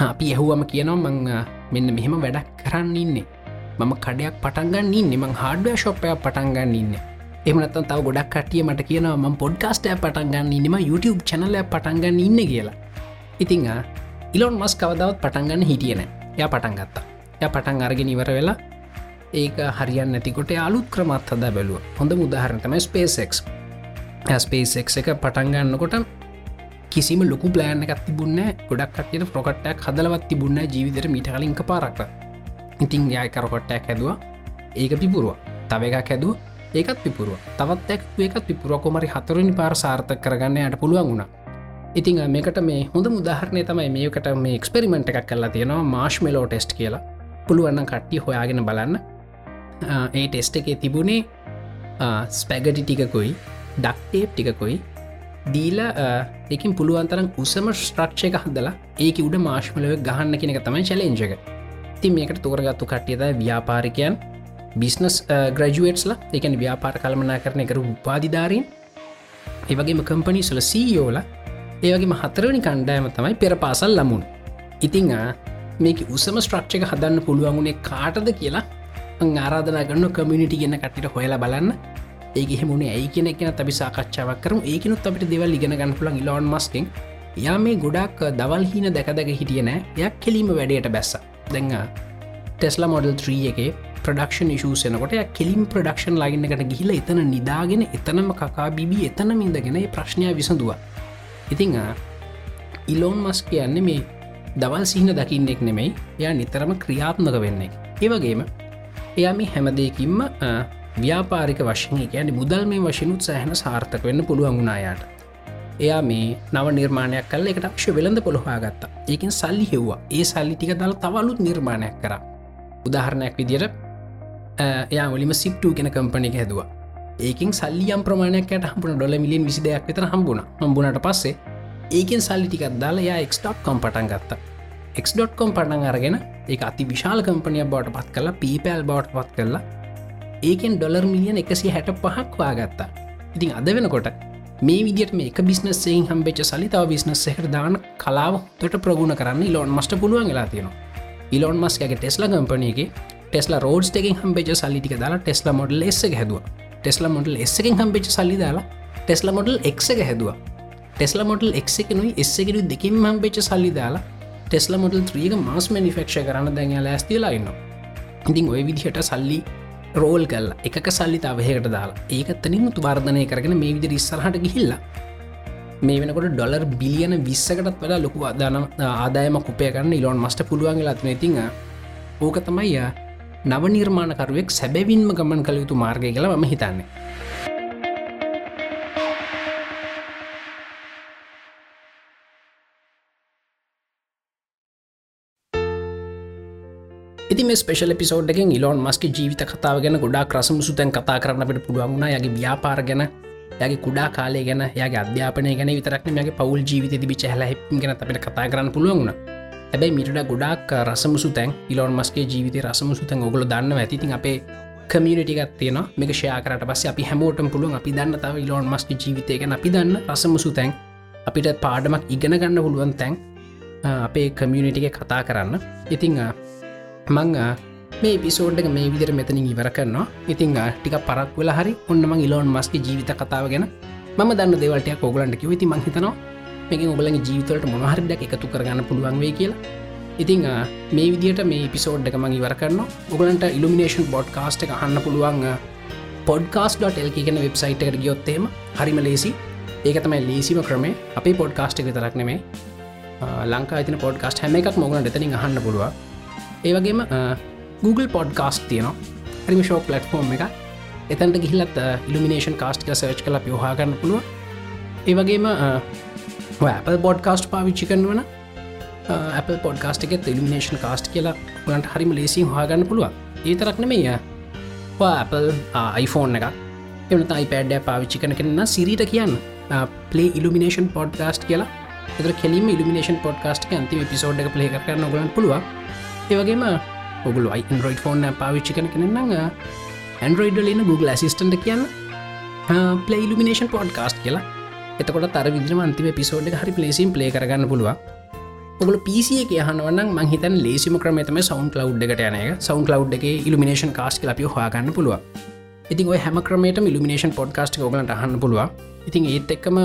අපි ඇහුවම කියනවා මං මෙන්න මෙහෙම වැඩක් කරන්න ඉන්නේ. මම කඩයක් පටන්ගන්න ඉන්න. මං හාඩුව ශොප්පය පටන්ගන්න ඉන්නේ. එමනත් තව ගොඩක් කටිය මට කියනවා ම පොඩ්කාස්ටය පටන්ගන්න ඉන්නම YouTube චනලය පටන්ගන්න ඉන්න කියලා. ඉතිං ඉලොන් මස් කවදාවත් පටන්ගන්න හිටියන ය පටන්ගත්තා ය පටන් අරගෙන ඉවර වෙලා ඒක හරියන් නැතිකොට අලුත් ක්‍රමත් හද බැලුව. හොඳ මුදාහරතම ස්පේසෙක් ස්පේසෙක් එක පටන්ගන්නකොට කිසිම ලොකු ප්ලෑන් එකත් තිබුන්න ගොඩක් කටියට ප්‍රොකට්ටක් හදලවත් තිබුන්න ජීවිතර මිට කලින්ක පාරක්ට ඉතිං යායකරකොට්ටයක් හැදවා. ඒක පිපුරුව. තව එකක් හැදුව. ඒකත් පිපුරුව තවත් එක් ඒකත් පිපුරුව කොමරි හතුරනි පාර සාර්ථක කරගන්න යට පුළුවන් වුණා. ඉතිං මේකට මේ හොඳ මුදාහරණය තමයි මේකට මේ එක්ස්පෙරිමෙන්ට් එකක් කල්ලා තියෙනවා මාශ් මෙලෝ ටෙස්ට් කියලා පුළුවන්න කට්ටි හොයාගෙන බලන්න. ඒ ටෙස්ට එකේ තිබුණේ ස්පැගටි ටිකකොයි ඩක්ටේප් ටිකකොයි. දීල එකින් පුළුවන්තරම් උසම ස්ට්‍රක්ෂය එක හදලා ඒක උඩ මාශ්මලව ගහන්න කෙනෙක තමයි චලෙන්ජක ති මේකට තෝරගත්තු කට්ටියද ව්‍යාපාරිකයන්. බිස්නස් ග්‍රජුවට්ස්ලා එකන ව්‍යාපාර කල්මනා කරන කරු උපාධිධාරීන් ඒවගේම කම්පනි සුල සීයෝල ඒවගේම හතරවනි කණ්ඩෑම තමයි පෙර පාසල් ලමුන් ඉතිං මේක උසම ස්ට්‍රක්්චක හදන්න පුළුවන්ුණේ කාටද කියලා ආරාධනා ගන්න කමිනිටි ගන්න කටිට හොයලා බලන්න. ඒ හෙමුණේ ඇයි කියෙන කියෙන තබි සාකච්ඡාවක් කරම. ඒකනුත් අපිට දෙවල් ඉගෙන ගන්න පුළන් ඉලොන් මස්කින් යා මේ ගොඩක් දවල් හින දැකදක හිටියනෑ යක් කෙලීම වැඩයට බැස්ස. දෙංග ටෙස්ලා මොඩල් 3 එකේ ප්‍රඩක්ෂන් ඉශූසනකොට කෙලින් ප්‍රඩක්ෂන් ලගන්න එකට ගිහිල එතන නිදාගෙන එතනම කකා බිබි එතනම ඉඳගෙන ප්‍රශ්නය විසඳුව. ඉතිං ඉලෝන් මස් කියන්නේ මේ දවල් සිහින දකින්නෙක් නෙමෙයි එයා නිතරම ක්‍රියාත්මක වෙන්නේ ඒවගේම එයා මේ හැමදයකින්ම ව්‍යාපාරික වශයෙන් කියන මුදල් මේ වශනුත් සෑහන සාර්ථක වෙන්න පුළුවන් වුණනායාට එයා මේ නව නිර්මාණයක් කල එකට ක්ෂ වෙළඳ පොළොහා ගත්තා ඒකින් සල්ලි හෙව්වා. ඒ සල්ලි ටික දල තවලුත් නිර්මාණයක් කර. උදාහරණයක් විදියට එයා ඔලිම සිප්ටූ කෙන කම්පනි හැදවා. ඒකින් සල්ලියම් ප්‍රමාණයක්ට හම්පුන ඩොල මිලියන් විසි දෙයක් විතර හම්බුණ. හම්බුණට පස්සේ ඒකෙන් සල්ලි ටිකත් දාලා යා එක්.කොම් පටන් ගත්තා. එක්.කොම් පටන් අරගෙන ඒ අති විශාල කම්පනිය බවට පත් කලා පීපෑල් බවට පත් කරලා ඒකෙන් ඩොලර් මිලියන් එකසි හැට පහක් වාගත්තා. ඉතින් අද වෙනකොට මේ විදිට මේ බිස්නස්සෙන් හම්බෙච සලිතාව බිස්නස් එහට දාන කලාව තොට ප්‍රගුණ කරන්න ඉලොන් මස්ට පුළුවන් වෙලා තියෙනවා. ඉලොන් මස්ගේ ටෙස්ලා කම්පනයගේ ටෙස්ලා රෝඩ් එකෙන් හම්බේච සල්ලිටික දාලා ටෙස්ලා මොඩල් එස හැදුව. ටෙස්ලා මොඩල් එස්සකින් හම්බේච සල්ලි දාලා ටෙස්ලා මොඩල් එක් එක හැදවා. ටෙස්ලා මොඩල් එක් එකනුයි එස්සකරු දෙකින් හම්බේච සල්ලි දාලා ටෙස්ලා මොඩල් ත්‍රීක මාස් මනිෆක්ෂ කරන්න දැන් ලෑස්තිලා ඉන්න ඉතින් ඔය විදිහට සල්ලි රෝල් කල්ල එක සල්ලි අවහකට දාලා ඒකත්තනින් තුවර්ධනය කරගෙන මේ විදි ඉස්සරහට ගිහිල්ලා මේ වෙනකොට ඩොලර් බිලියන විස්සකටත් වඩා ලොකු අදාන ආදායම කුපය කරන්න ඉලොන් මස්ට පුළුවන් ලත්න ඉතිං ඕක තමයි නව නිර්මාණකරුවෙක් සැබැවින්ම ගමන් කළ යුතු මාර්ගය කළ ම හිතන්නේ. ඉති මේ ස්පේෂල් පිසෝඩ් එකෙන් ඉලොන් මස්ක ජීවිත කතාව ගැන ගොඩා ක්‍රසම සුතැන් කතා කරන්නට පුළුවන්ුණ යගේ ව්‍යාපාර ගැන යගේ කුඩා කාලය ගැන යගේ අධ්‍යාපනය ගැන විතරක්න මගේ පවල් ජීවිත තිබිච හැලහිපින් ගැන අපට කතා කරන්න පුළුවන්ුණ හැබැයි මිට ගොඩක් රසමුසු තැන් ඉලොන් මස්ගේ ජීවිත රසමුසු තැන් ඔගොල දන්න ඇතිතින් අපේ කමියනිටිකත් තියෙන මේක ෂයාකරට පස්ස අපි හැමෝටම පුළුවන් අපි දන්න තව ඉලොන් මස්ගේ ජීවිතය ගැන අපි දන්න රසමුසු තැන් අපිට පාඩමක් ඉගෙන ගන්න පුළුවන් තැන් අපේ කමියනිටික කතා කරන්න. ඉතිං මං මේ පිසෝඩ්ක මේ විදිර මෙතනින් ඉවර කරනවා. ඉතිං ටික පරක් වෙල හරි. ඔන්නම ඉලෝන් මස්ගේ ජීවිත කතාව ගැන ම දන්න දෙවලටයක් ඔගලන්ට කිව ති මහිතනවා මේක ඔගලගේ ජීවිතවලට මොනහරිදක් එකතු කරගන්න පුළුවන් වේ කියලා. ඉතිං මේ විදිට මේ පිසෝඩ් එක මං ඉවර කරන්න ඔගලන්ට ඉල්ිනේෂන් බොඩ් කාස්ට එක අහන්න පුළුවන් පොඩ්කාස්.ල් කියන වෙබ්සයිට් එකට ගියොත්තේම හරිම ලේසි ඒක තමයි ලේසිම ක්‍රමේ අපේ පොඩ්කාස්ට් එක විතරක් නෙමේ ලංකා තින පොඩ්කාස්ට හැම එකක් මොගලට එතනින් අහන්න පුළුව ඒවගේම Google පොඩ්කාස්ට තියනවා. හරිම ෂෝ පලට්ෆෝර්ම් එක එතන්ට ගිහිලත් ඉල්ිනේෂන් කාස්ට් සර්ච් කල යහගන්න පුළුව ඒවගේම Apple පොඩ්කාස්ට් පාවිච්චි කරන වන Apple පොඩ්කාස්ට එක ඉල්ිනේෂන් කාස්ට් කියලා ගන්ට හරිම ලේසින් හගන්න පුළුව ඒතරක්න මේය Apple iPhone එක එවනත iPad පාවිච්චි කන කරන්න සිරීට කියන්න. පලේ ඉල්ිනේෂන් පොඩ්කාස්ට් කියලා. එතර කෙලීම ඉල්ිනේෂන් පොඩ්කාස්ට් ඇන්තිම පිසෝඩ් එක පලේ කරන්න ගලන් පුළුව ඒවගේම ඔගුල අයින්රෝයිඩ් ෆෝන් පාවිච්චි කන කෙනන්න ඇන්ඩරෝයිඩ ලන Google ඇසිස්ටන්ට කියන්න. පලේ ඉල්ිනේෂන් පොඩ්කාස්ට් කියලා. එතකොට තර විදිම අන්තිම පිසෝඩ් හරි පලේසිම් පලේ කරගන්න පුළුව ඔගල පිසිය කියහනවන්න මහිතන් ලේසිම ක්‍රමතම සවන් ලව් එකට යනය සවන් ලව් එක ඉල්ිනේෂන් කාස්ට ලපිය හවාගන්න පුළුව ඉතින් ඔය හැම ක්‍රමේට ඉල්ිනේෂන් පොඩ්කාස්ට් ඔගලට අහන්න පුළුව ඉතින් ඒත් එක්කම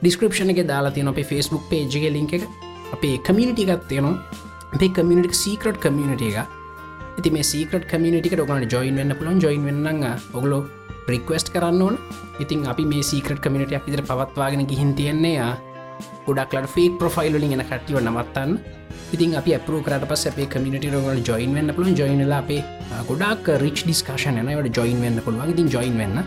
ඩිස්ක්‍රපෂන එක දාලා තියන අපේ ෆස්බුක් පේජ්ගේ ලින්ක එක. අපේ කමිනිටිකත් තියෙනවා. අපේ කමියනිට සීකට කමියනිට එක ඇති මේ සීකට කමියනිටික ඔගලට ජොයින් වෙන්න පුළන් ජොයින් වෙන්න ඔගලෝ ප්‍රික්වස්ට් කරන්න ඕන. ඉතින් අපි මේ සීකට කමිනිටයක් විදිර පවත්වාගෙන ගිහින් තියෙන්නේ ගොඩක්ලට ෆේක් ප්‍රොෆයිල් ලින් එන කට්ටිව නමත්තන්න ඉතින් අපි අපපරු කරට පස් අපේ කමිට රගල ජොයින් වෙන්න පුළුවන්. ජොයිනල අපේ ගොඩක් රිච් ඩිස්කාශන නවට ජොයින් වෙන්න පුළුවන්. ඉතින් ජොයින් වෙන්න.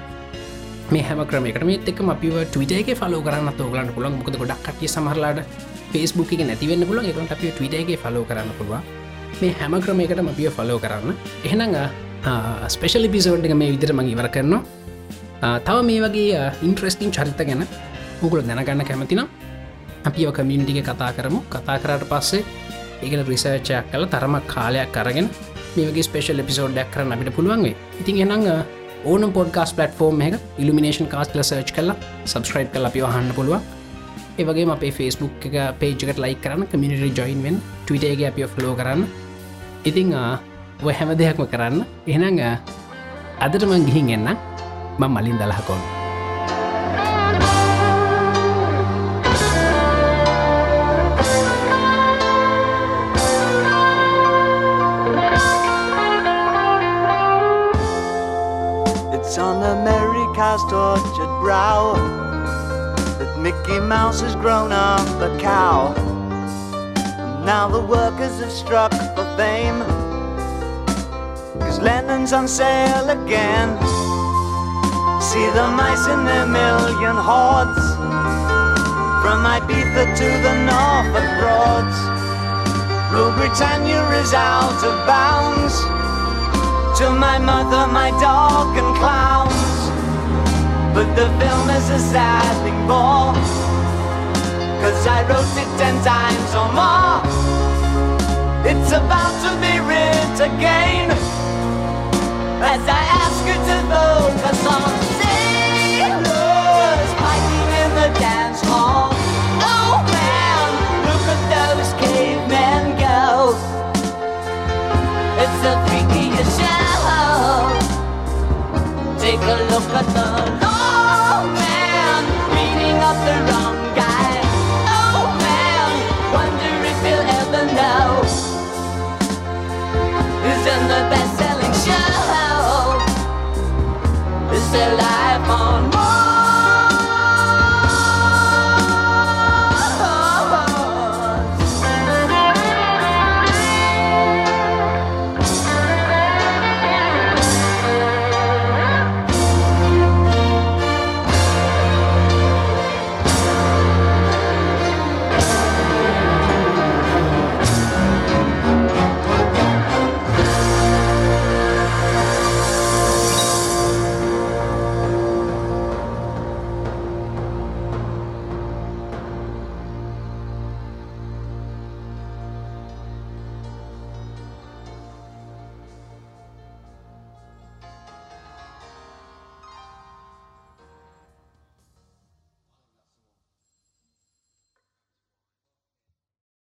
මේ හැම ක්‍රමකට මේ එක්ම අපිව ටවිට එක ෆලෝ කරන්න තෝගලන්න පුළන් මොකද ගොඩක් කටිය සමහරලාට ෆස්බුක් එක නැතිවෙන්න පුලන් එකට අපිය ටවිටගේ ෆලෝ කරන්න පුළුව මේ හැම ක්‍රමයකට අපිය ෆලෝ කරන්න. එහෙනඟ ස්පේෂල් පිසෝඩ් එක මේ විදිර මඟ ඉවර කරනවා. තව මේ වගේ ඉන්ට්‍රස්ටිං චරිත ගැන උගුල දැනගන්න කැමතිනම් අපිව කමින්ටික කතා කරමු. කතා කරට පස්සේ ඒකන රිසර්චයක් කල තරමක් කාලයක් කරගෙන මේගේ ස්පේෂල් එපිසෝඩ්ඩක් කරන්න අපිට පුළුවන්ගේ ඉතින් එනං ඕන පොඩ්කාස් පලටෆෝර්ම් එක ඉල්ිනේෂන් කාස්ල සර්ච් කලා සබස්ක්‍රයිබ් කල අපිව හන්න පුළුවන්. ඒවගේ අපේ ෆස්බුක් එක පේජකට ලයි කරන්න කමිනිට ජොයින්ෙන් ටවිටගේ අපි ෆලෝ කරන්න. ඉතිං ඔය හැම දෙයක්ම කරන්න එහෙනඟ අදට මං ගිහින් එන්න මං මලින් දලහකොන්න It's on America's tortured brow that Mickey Mouse has grown up a cow. And now the workers have struck for fame. Lennon's on sale again. See the mice in their million hordes. From Ibiza to the Norfolk Broads. Rule Britannia is out of bounds. To my mother, my dog, and clowns. But the film is a sad thing more. Cause I wrote it ten times or more. It's about to be writ again. As I ask you to sailors fighting in the dance hall. Oh man, look at those cavemen. It's the show. Take a look at the said